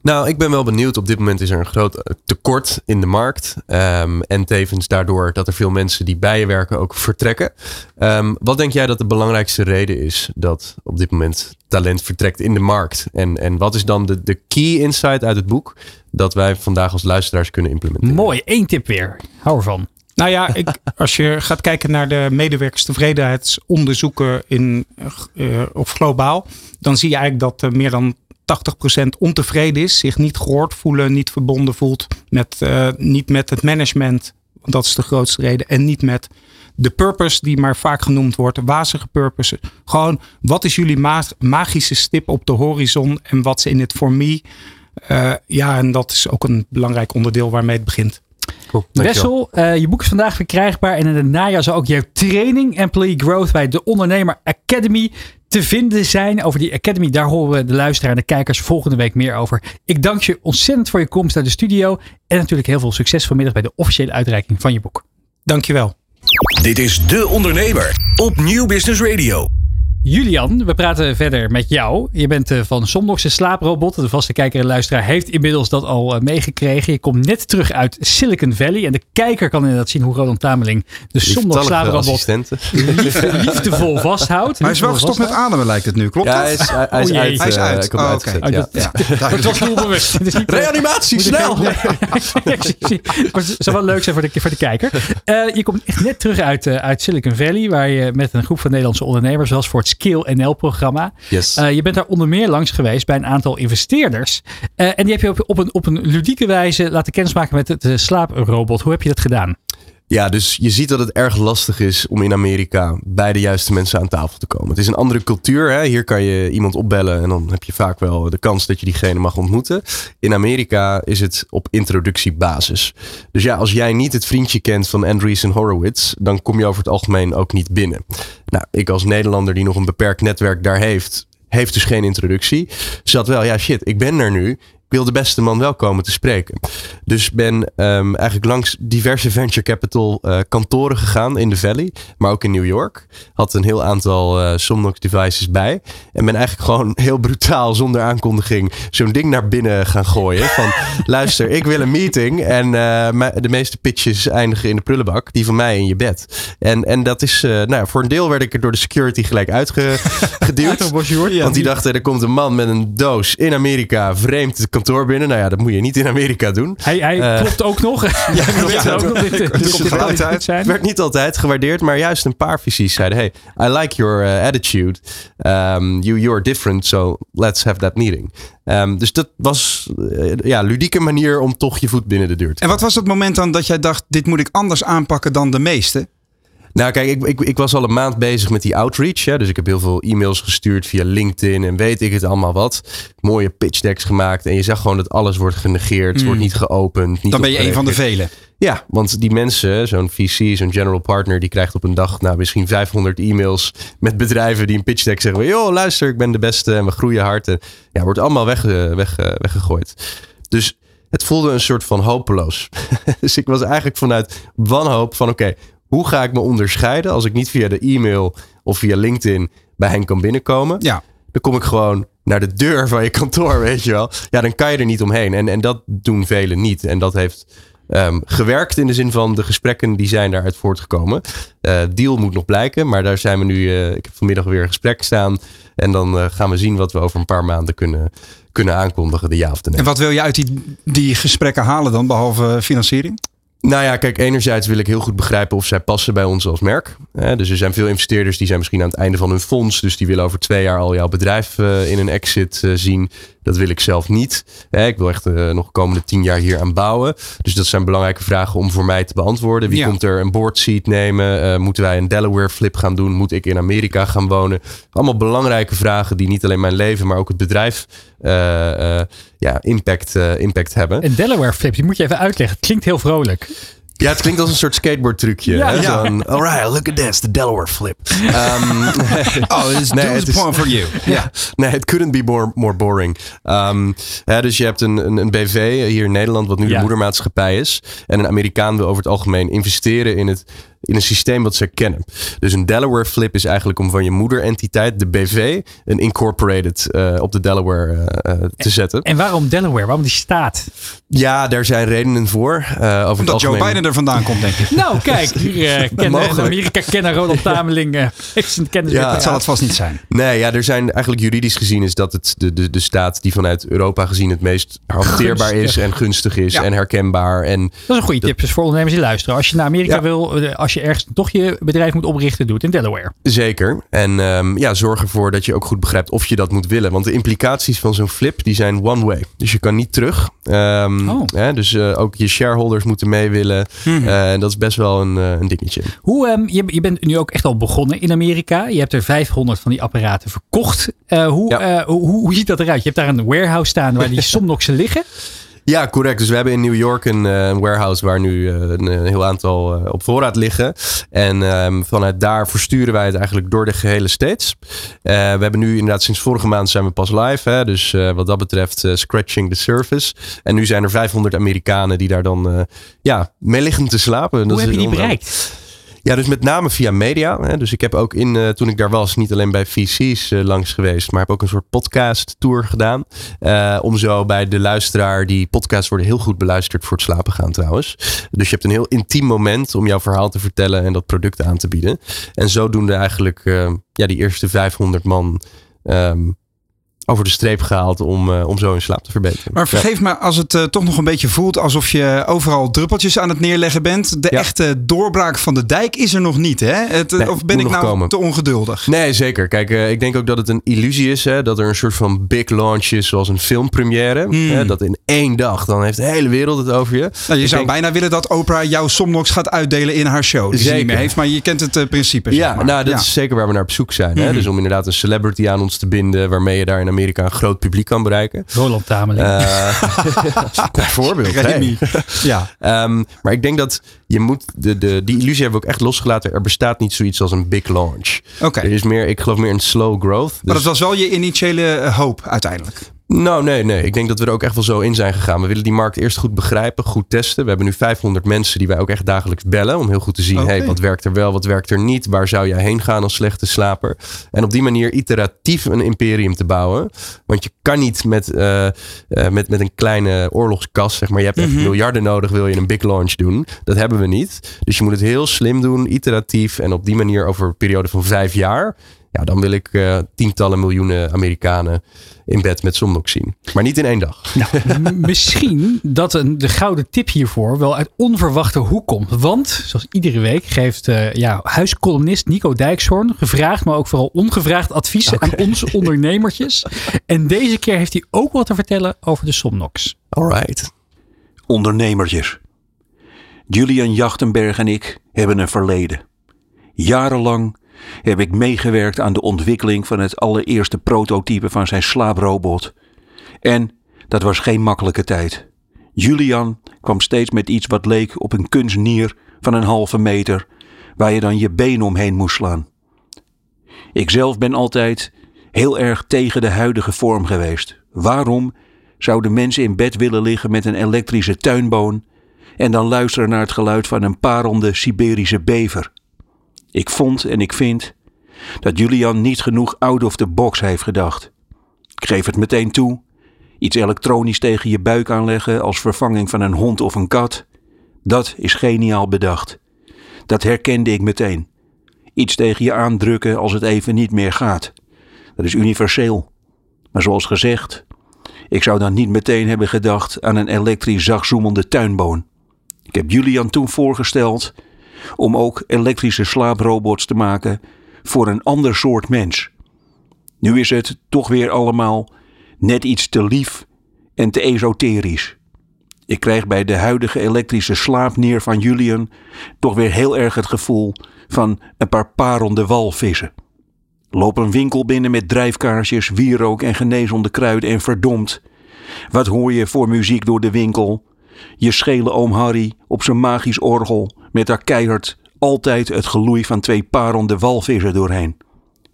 Nou, ik ben wel benieuwd. Op dit moment is er een groot eh, tekort in de markt. Um, en tevens daardoor dat er veel mensen die bij je werken ook vertrekken. Um, wat denk jij dat de belangrijkste reden is dat op dit moment talent vertrekt in de markt? En, en wat is dan de, de key insight uit het boek dat wij vandaag als luisteraars kunnen implementeren? Mooi, één tip weer. Hou ervan. Nou ja, ik, als je gaat kijken naar de medewerkerstevredenheidsonderzoeken in, uh, of globaal, dan zie je eigenlijk dat uh, meer dan 80% ontevreden is, zich niet gehoord voelen, niet verbonden voelt met, uh, niet met het management dat is de grootste reden. En niet met de purpose die maar vaak genoemd wordt. Wazige purpose. Gewoon, wat is jullie magische stip op de horizon? En wat is in het voor me? Uh, ja, en dat is ook een belangrijk onderdeel waarmee het begint. Cool, Wessel, uh, je boek is vandaag verkrijgbaar. En in het najaar zal ook jouw training Employee Growth bij de Ondernemer Academy te vinden zijn. Over die Academy, daar horen we de luisteraar en de kijkers volgende week meer over. Ik dank je ontzettend voor je komst naar de studio. En natuurlijk heel veel succes vanmiddag bij de officiële uitreiking van je boek. Dankjewel. Dit is De Ondernemer op Nieuw Business Radio. Julian, we praten verder met jou. Je bent eh, van Somnox een slaaprobot. De vaste kijker en luisteraar heeft inmiddels dat al eh, meegekregen. Je komt net terug uit Silicon Valley. En de kijker kan inderdaad zien hoe Roland Tameling de Somnox slaaprobot liefde, liefdevol vasthoudt. Maar hij is wel gestopt met ademen lijkt het nu, klopt ja, Hij is, hij, hij is oh, uit. Hij is uit. Uh, oh, okay. oh, ja. ja. Het was doelbewust. Reanimatie, snel! Het zou wel leuk zijn voor de, voor de kijker. Uh, je komt echt net terug uit, uh, uit Silicon Valley. Waar je met een groep van Nederlandse ondernemers, zoals voor het Skill NL-programma. Yes. Uh, je bent daar onder meer langs geweest bij een aantal investeerders. Uh, en die heb je op, op, een, op een ludieke wijze laten kennismaken met de slaaprobot. Hoe heb je dat gedaan? Ja, dus je ziet dat het erg lastig is om in Amerika bij de juiste mensen aan tafel te komen. Het is een andere cultuur. Hè? Hier kan je iemand opbellen en dan heb je vaak wel de kans dat je diegene mag ontmoeten. In Amerika is het op introductiebasis. Dus ja, als jij niet het vriendje kent van Andreessen Horowitz, dan kom je over het algemeen ook niet binnen. Nou, ik als Nederlander die nog een beperkt netwerk daar heeft, heeft dus geen introductie. Zat wel, ja shit, ik ben er nu wil de beste man wel komen te spreken. Dus ben um, eigenlijk langs diverse venture capital uh, kantoren gegaan in de Valley, maar ook in New York. Had een heel aantal uh, Somnox devices bij. En ben eigenlijk gewoon (laughs) heel brutaal, zonder aankondiging, zo'n ding naar binnen gaan gooien. Van (laughs) luister, ik wil een meeting. En uh, de meeste pitches eindigen in de prullenbak. Die van mij in je bed. En, en dat is, nou, voor een deel werd ik er door de security gelijk uitgeduwd. (laughs) want die dachten, er komt een man met een doos in Amerika, vreemd kantoor binnen. Nou ja, dat moet je niet in Amerika doen. Hij, hij uh, klopt ook nog. (laughs) ja, ja, (laughs) ook nog dit, dus werd niet altijd gewaardeerd, maar juist een paar visies zeiden: Hey, I like your uh, attitude. Um, you, you're different, so let's have that meeting. Um, dus dat was uh, ja, ludieke manier om toch je voet binnen de deur te En wat was het moment dan dat jij dacht: dit moet ik anders aanpakken dan de meeste? Nou, kijk, ik, ik, ik was al een maand bezig met die outreach. Hè, dus ik heb heel veel e-mails gestuurd via LinkedIn en weet ik het allemaal wat. Mooie pitch decks gemaakt. En je zag gewoon dat alles wordt genegeerd. Het wordt hmm. niet geopend. Niet Dan ben je een van de velen. Ja, want die mensen, zo'n VC, zo'n general partner, die krijgt op een dag nou, misschien 500 e-mails met bedrijven die een pitch deck zeggen: joh, luister, ik ben de beste en we groeien hard. En ja, wordt allemaal weg, eh, weg, eh, weggegooid. Dus het voelde een soort van hopeloos. (laughs) dus ik was eigenlijk vanuit wanhoop van oké, hoe ga ik me onderscheiden als ik niet via de e-mail of via LinkedIn bij hen kan binnenkomen? Ja. Dan kom ik gewoon naar de deur van je kantoor, (laughs) weet je wel. Ja, dan kan je er niet omheen. En, en dat doen velen niet. En dat heeft um, gewerkt in de zin van de gesprekken die zijn daaruit voortgekomen. Uh, deal moet nog blijken, maar daar zijn we nu. Uh, ik heb vanmiddag weer een gesprek staan. En dan uh, gaan we zien wat we over een paar maanden kunnen, kunnen aankondigen, de ja of de nee. En wat wil je uit die, die gesprekken halen dan, behalve financiering? Nou ja, kijk, enerzijds wil ik heel goed begrijpen of zij passen bij ons als merk. dus er zijn veel investeerders die zijn misschien aan het einde van hun fonds. Dus die willen over twee jaar al jouw bedrijf uh, in een exit uh, zien. Dat wil ik zelf niet. ik wil echt uh, nog de komende tien jaar hier aan bouwen. Dus dat zijn belangrijke vragen om voor mij te beantwoorden. Wie komt er een board seat nemen? moeten wij een Delaware flip gaan doen? Moet ik in Amerika gaan wonen? Allemaal belangrijke vragen die niet alleen mijn leven, maar ook het bedrijf ja, impact, impact hebben. Een Delaware flip, die moet je even uitleggen. Het klinkt heel vrolijk. Ja, het klinkt als een soort skateboard trucje. Ja, ja. alright, look at this, the Delaware flip. Um, (laughs) oh, this nee, is point for you. (laughs) Ja, nee, it couldn't be more, more boring. Um, dus je hebt een, een, een, BV hier in Nederland, wat nu de moedermaatschappij is. En een Amerikaan wil over het algemeen investeren in het in een systeem wat ze kennen. Dus een Delaware flip is eigenlijk om van je moederentiteit, de BV, een incorporated uh, op de Delaware uh, te zetten. En waarom Delaware? Waarom die staat? Ja, daar zijn redenen voor. Uh, over Omdat Joe Biden er vandaan komt, denk ik. (laughs) nou, kijk, hier kennen Amerika kennen Ronald Tameling. kennis ja, dat zal het vast niet zijn. Nee, ja, er zijn eigenlijk juridisch gezien is dat het de, de, de staat die vanuit Europa gezien het meest hanteerbaar is en gunstig is en herkenbaar. En dat is een goede tip dus voor ondernemers die luisteren. Als je naar Amerika wil, als je je ergens toch je bedrijf moet oprichten, doe het in Delaware. Zeker. En um, ja, zorg ervoor dat je ook goed begrijpt of je dat moet willen. Want de implicaties van zo'n flip, die zijn one way. Dus je kan niet terug. Um, oh. hè, dus uh, ook je shareholders moeten mee willen. Hmm. Uh, en dat is best wel een, uh, een dingetje. Hoe, um, je, je bent nu ook echt al begonnen in Amerika. Je hebt er 500 van die apparaten verkocht. hoe, ja. hoe, hoe ziet dat eruit? Je hebt daar een warehouse staan waar die (laughs) Somnoxen liggen. Ja, correct. Dus we hebben in New York een, uh, warehouse waar nu uh, een, een, heel aantal op voorraad liggen. En um, vanuit daar versturen wij het eigenlijk door de gehele States. we hebben nu inderdaad sinds vorige maand zijn we pas live. Hè? Dus wat dat betreft scratching the surface. En nu zijn er 500 Amerikanen die daar dan ja, mee liggen te slapen. Hoe dat heb je die bereikt? Ja, dus met name via media. Hè. Dus ik heb ook in, uh, toen ik daar was, niet alleen bij VC's eh, langs geweest, maar heb ook een soort podcast tour gedaan. Uh, om zo bij de luisteraar, die podcasts worden heel goed beluisterd voor het slapen gaan trouwens. Dus je hebt een heel intiem moment om jouw verhaal te vertellen en dat product aan te bieden. En zodoende eigenlijk ja, die eerste 500 man um, over de streep gehaald om, uh, om zo in slaap te verbeteren. Maar vergeef me als het uh, toch nog een beetje voelt alsof je overal druppeltjes aan het neerleggen bent. De ja. echte doorbraak van de dijk is er nog niet, hè? Het, nee, of ben ik nou komen. te ongeduldig? Nee, zeker. Kijk, uh, ik denk ook dat het een illusie is, hè? Dat er een soort van big launch is, zoals een filmpremière. Mm. Hè? Dat in één dag, dan heeft de hele wereld het over je. Nou, je zou denk... bijna willen dat Oprah jouw Somnox gaat uitdelen in haar show. Die zeker. Ze niet meer heeft, maar je kent het principe. Ja, maar. nou, dat ja. is zeker waar we naar op zoek zijn. Mm. Hè? Dus om inderdaad een celebrity aan ons te binden, waarmee je daar in Amerika een groot publiek kan bereiken. Roland Tameling. Uh, (laughs) bijvoorbeeld. Hey. (laughs) Ja. Um, maar ik denk dat je moet, de, de, die illusie hebben we ook echt losgelaten. Er bestaat niet zoiets als een big launch. Oké. Okay. Er is meer, ik geloof meer in slow growth. Dus... Maar dat was wel je initiële eh, hoop uiteindelijk. Nou, nee, nee. Ik denk dat we er ook echt wel zo in zijn gegaan. We willen die markt eerst goed begrijpen, goed testen. We hebben nu 500 mensen die wij ook echt dagelijks bellen. Om heel goed te zien, okay. hey, wat werkt er wel, wat werkt er niet? Waar zou jij heen gaan als slechte slaper? En op die manier iteratief een imperium te bouwen. Want je kan niet met, uh, uh, met, met een kleine oorlogskas, zeg maar. Je hebt echt mm -hmm. miljarden nodig, wil je een big launch doen. Dat hebben we niet. Dus je moet het heel slim doen, iteratief. En op die manier over een periode van vijf jaar ja, dan wil ik uh, tientallen miljoenen Amerikanen in bed met Somnox zien. Maar niet in één dag. Nou, misschien dat een, de gouden tip hiervoor wel uit onverwachte hoek komt. Want, zoals iedere week, geeft uh, ja, huiscolumnist Nico Dijkshoorn gevraagd, maar ook vooral ongevraagd advies okay. aan onze ondernemertjes. En deze keer heeft hij ook wat te vertellen over de Somnox. Alright. Ondernemertjes. Julian Jachtenberg en ik hebben een verleden. Jarenlang heb ik meegewerkt aan de ontwikkeling van het allereerste prototype van zijn slaaprobot. En dat was geen makkelijke tijd. Julian kwam steeds met iets wat leek op een kunstnier van een halve meter, waar je dan je been omheen moest slaan. Ikzelf ben altijd heel erg tegen de huidige vorm geweest. Waarom zouden mensen in bed willen liggen met een elektrische tuinboon en dan luisteren naar het geluid van een parende Siberische bever? Ik vond en ik vind dat Julian niet genoeg out of the box heeft gedacht. Ik geef het meteen toe. Iets elektronisch tegen je buik aanleggen als vervanging van een hond of een kat. Dat is geniaal bedacht. Dat herkende ik meteen. Iets tegen je aandrukken als het even niet meer gaat. Dat is universeel. Maar zoals gezegd, ik zou dan niet meteen hebben gedacht aan een elektrisch zachtzoemende tuinboon. Ik heb Julian toen voorgesteld om ook elektrische slaaprobots te maken voor een ander soort mens. Nu is het toch weer allemaal net iets te lief en te esoterisch. Ik krijg bij de huidige elektrische slaapneer van Julian toch weer heel erg het gevoel van een paar parende walvissen. Loop een winkel binnen met drijfkaarsjes, wierook en genezende kruiden en verdomd. Wat hoor je voor muziek door de winkel? Je schele oom Harry op zijn magisch orgel met daar keihard altijd het geloei van twee parende walvissen doorheen.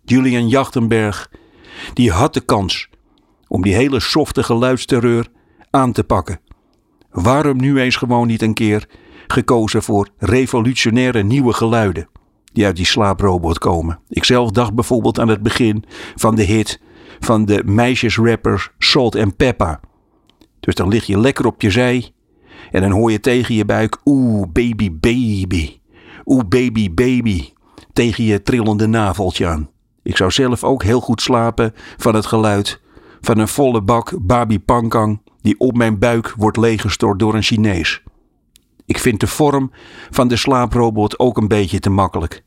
Julian Jachtenberg, die had de kans om die hele softe geluidsterreur aan te pakken. Waarom nu eens gewoon niet een keer gekozen voor revolutionaire nieuwe geluiden die uit die slaaprobot komen? Ikzelf dacht bijvoorbeeld aan het begin van de hit van de meisjesrappers Salt en Peppa. Dus dan lig je lekker op je zij en dan hoor je tegen je buik, oeh, baby, baby. Oeh, baby, baby. Tegen je trillende naveltje aan. Ik zou zelf ook heel goed slapen van het geluid van een volle bak babi pankang die op mijn buik wordt leeggestort door een Chinees. Ik vind de vorm van de slaaprobot ook een beetje te makkelijk.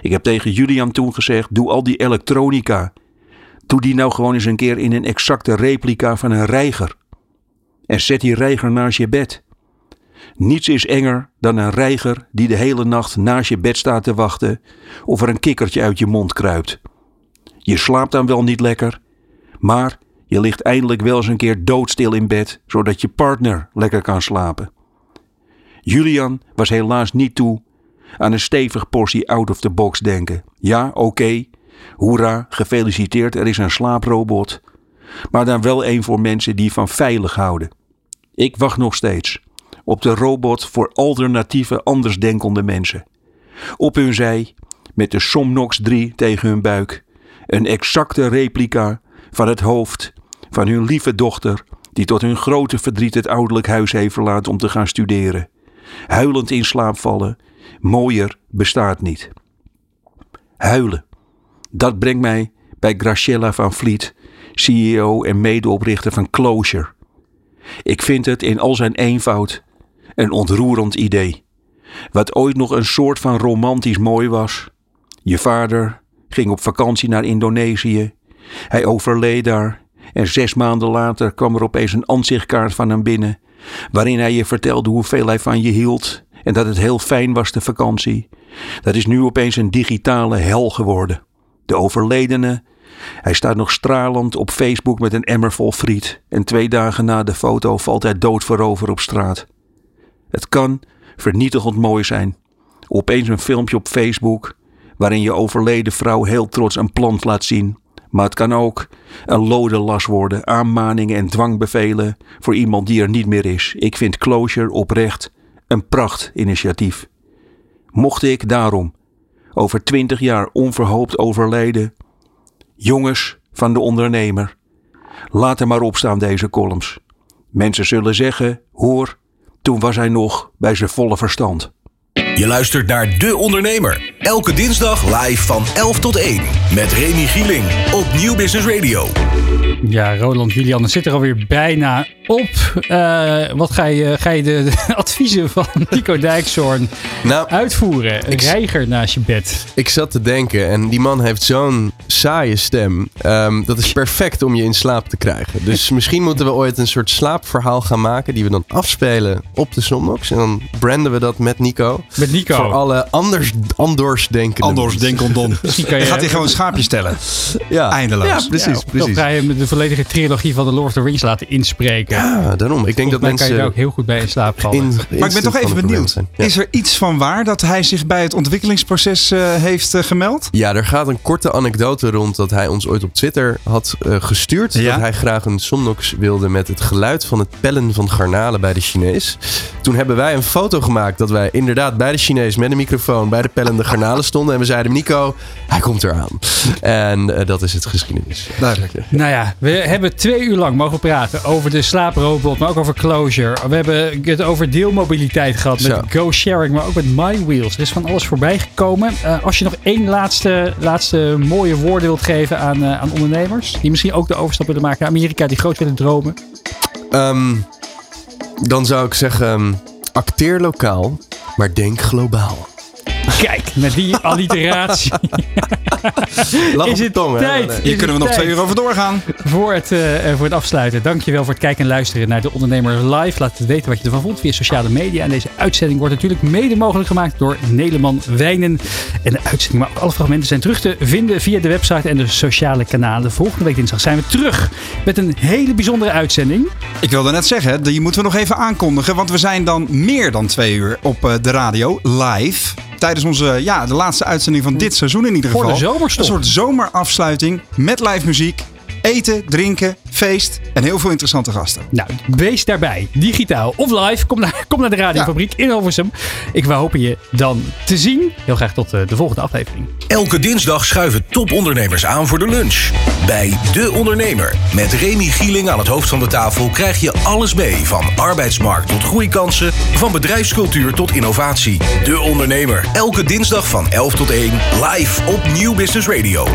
Ik heb tegen Julian toen gezegd: doe al die elektronica. Doe die nou gewoon eens een keer in een exacte replica van een reiger. En zet die reiger naast je bed. Niets is enger dan een reiger die de hele nacht naast je bed staat te wachten of er een kikkertje uit je mond kruipt. Je slaapt dan wel niet lekker, maar je ligt eindelijk wel eens een keer doodstil in bed, zodat je partner lekker kan slapen. Julian was helaas niet toe aan een stevig portie out of the box denken. Ja, oké, hoera, gefeliciteerd, er is een slaaprobot. Maar dan wel een voor mensen die van veilig houden. Ik wacht nog steeds op de robot voor alternatieve andersdenkende mensen. Op hun zij, met de Somnox 3 tegen hun buik, een exacte replica van het hoofd van hun lieve dochter, die tot hun grote verdriet het ouderlijk huis heeft verlaten om te gaan studeren. Huilend in slaap vallen, mooier bestaat niet. Huilen, dat brengt mij bij Graciela van Vliet, CEO en medeoprichter van Closure. Ik vind het in al zijn eenvoud een ontroerend idee. Wat ooit nog een soort van romantisch mooi was. Je vader ging op vakantie naar Indonesië. Hij overleed daar en zes maanden later kwam er opeens een aanzichtkaart van hem binnen, waarin hij je vertelde hoeveel hij van je hield en dat het heel fijn was de vakantie. Dat is nu opeens een digitale hel geworden. De overledene, hij staat nog stralend op Facebook met een emmer vol friet en twee dagen na de foto valt hij dood voorover op straat. Het kan vernietigend mooi zijn. Opeens een filmpje op Facebook waarin je overleden vrouw heel trots een plant laat zien. Maar het kan ook een lode las worden, aanmaningen en dwangbevelen voor iemand die er niet meer is. Ik vind Closure oprecht een prachtinitiatief. Mocht ik daarom over twintig jaar onverhoopt overleden, jongens van de ondernemer, laat er maar opstaan deze columns. Mensen zullen zeggen: hoor, toen was hij nog bij zijn volle verstand. Je luistert naar De Ondernemer. Elke dinsdag live van 11 tot 1. Met Remy Gieling op Nieuw Business Radio. Ja, Roland Julian, het zit er alweer bijna op. Uh, wat ga je, ga je de, de (laughs) adviezen van Nico Dijkshoorn nou, uitvoeren? Ik, Reiger naast je bed. Ik zat te denken en die man heeft zo'n saaie stem. Um, dat is perfect om je in slaap te krijgen. Dus (laughs) misschien moeten we ooit een soort slaapverhaal gaan maken die we dan afspelen op de Somnox. En dan branden we dat met Nico. Met Nico. Voor alle anders, anders denken. Anders denken (laughs) dan. Gaat hij gewoon schaapjes stellen? Ja. Eindeloos. Ja, precies. Ja, precies. ga je hem de volledige trilogie van de Lord of the Rings laten inspreken. Ja, daarom. Ik denk dat mensen... kan je daar ook heel goed bij in slaap vallen. In, maar ik ben toch even benieuwd. Ja. Is er iets van waar dat hij zich bij het ontwikkelingsproces uh, heeft uh, gemeld? Ja, er gaat een korte anekdote rond dat hij ons ooit op Twitter had uh, gestuurd. Ja? Dat hij graag een Somnox wilde met het geluid van het pellen van garnalen bij de Chinees. Toen hebben wij een foto gemaakt dat wij inderdaad bij de Chinees met een microfoon bij de pellende garnalen stonden. En we zeiden, Nico, hij komt eraan. En dat is het geschiedenis. Duidelijk. Nou ja, we hebben twee uur lang mogen praten over de slaaprobot, maar ook over Closure. We hebben het over deelmobiliteit gehad met Go Sharing, maar ook met MyWheels. Er is van alles voorbij gekomen. Uh, als je nog één laatste, laatste mooie woorden wilt geven aan, uh, aan ondernemers, die misschien ook de overstap willen maken naar Amerika, die groot willen dromen. Um, dan zou ik zeggen, um, acteer lokaal, maar denk globaal. Kijk, met die alliteratie. is het tong, tijd. Hier kunnen we nog twee uur over doorgaan. Voor het, uh, voor het afsluiten. Dankjewel voor het kijken en luisteren naar De Ondernemer Live. Laat het weten wat je ervan vond via sociale media. En deze uitzending wordt natuurlijk mede mogelijk gemaakt door Nederman Wijnen. En de uitzending, maar ook alle fragmenten zijn terug te vinden via de website en de sociale kanalen. Volgende week dinsdag zijn we terug met een hele bijzondere uitzending. Ik wilde net zeggen, die moeten we nog even aankondigen. Want we zijn dan meer dan twee uur op de radio live tijdens onze, ja, de laatste uitzending van dit seizoen in ieder geval. Voor de zomerstop. Een soort zomerafsluiting met live muziek. Eten, drinken, feest en heel veel interessante gasten. Nou, wees daarbij. Digitaal of live. Kom naar, kom naar de radiofabriek ja. in Hilversum. Ik hopen je dan te zien. Heel graag tot de volgende aflevering. Elke dinsdag schuiven topondernemers aan voor de lunch. Bij De Ondernemer. Met Remy Gieling aan het hoofd van de tafel krijg je alles mee. Van arbeidsmarkt tot groeikansen. Van bedrijfscultuur tot innovatie. De Ondernemer. Elke dinsdag van 11 tot 1. Live op Nieuw Business Radio.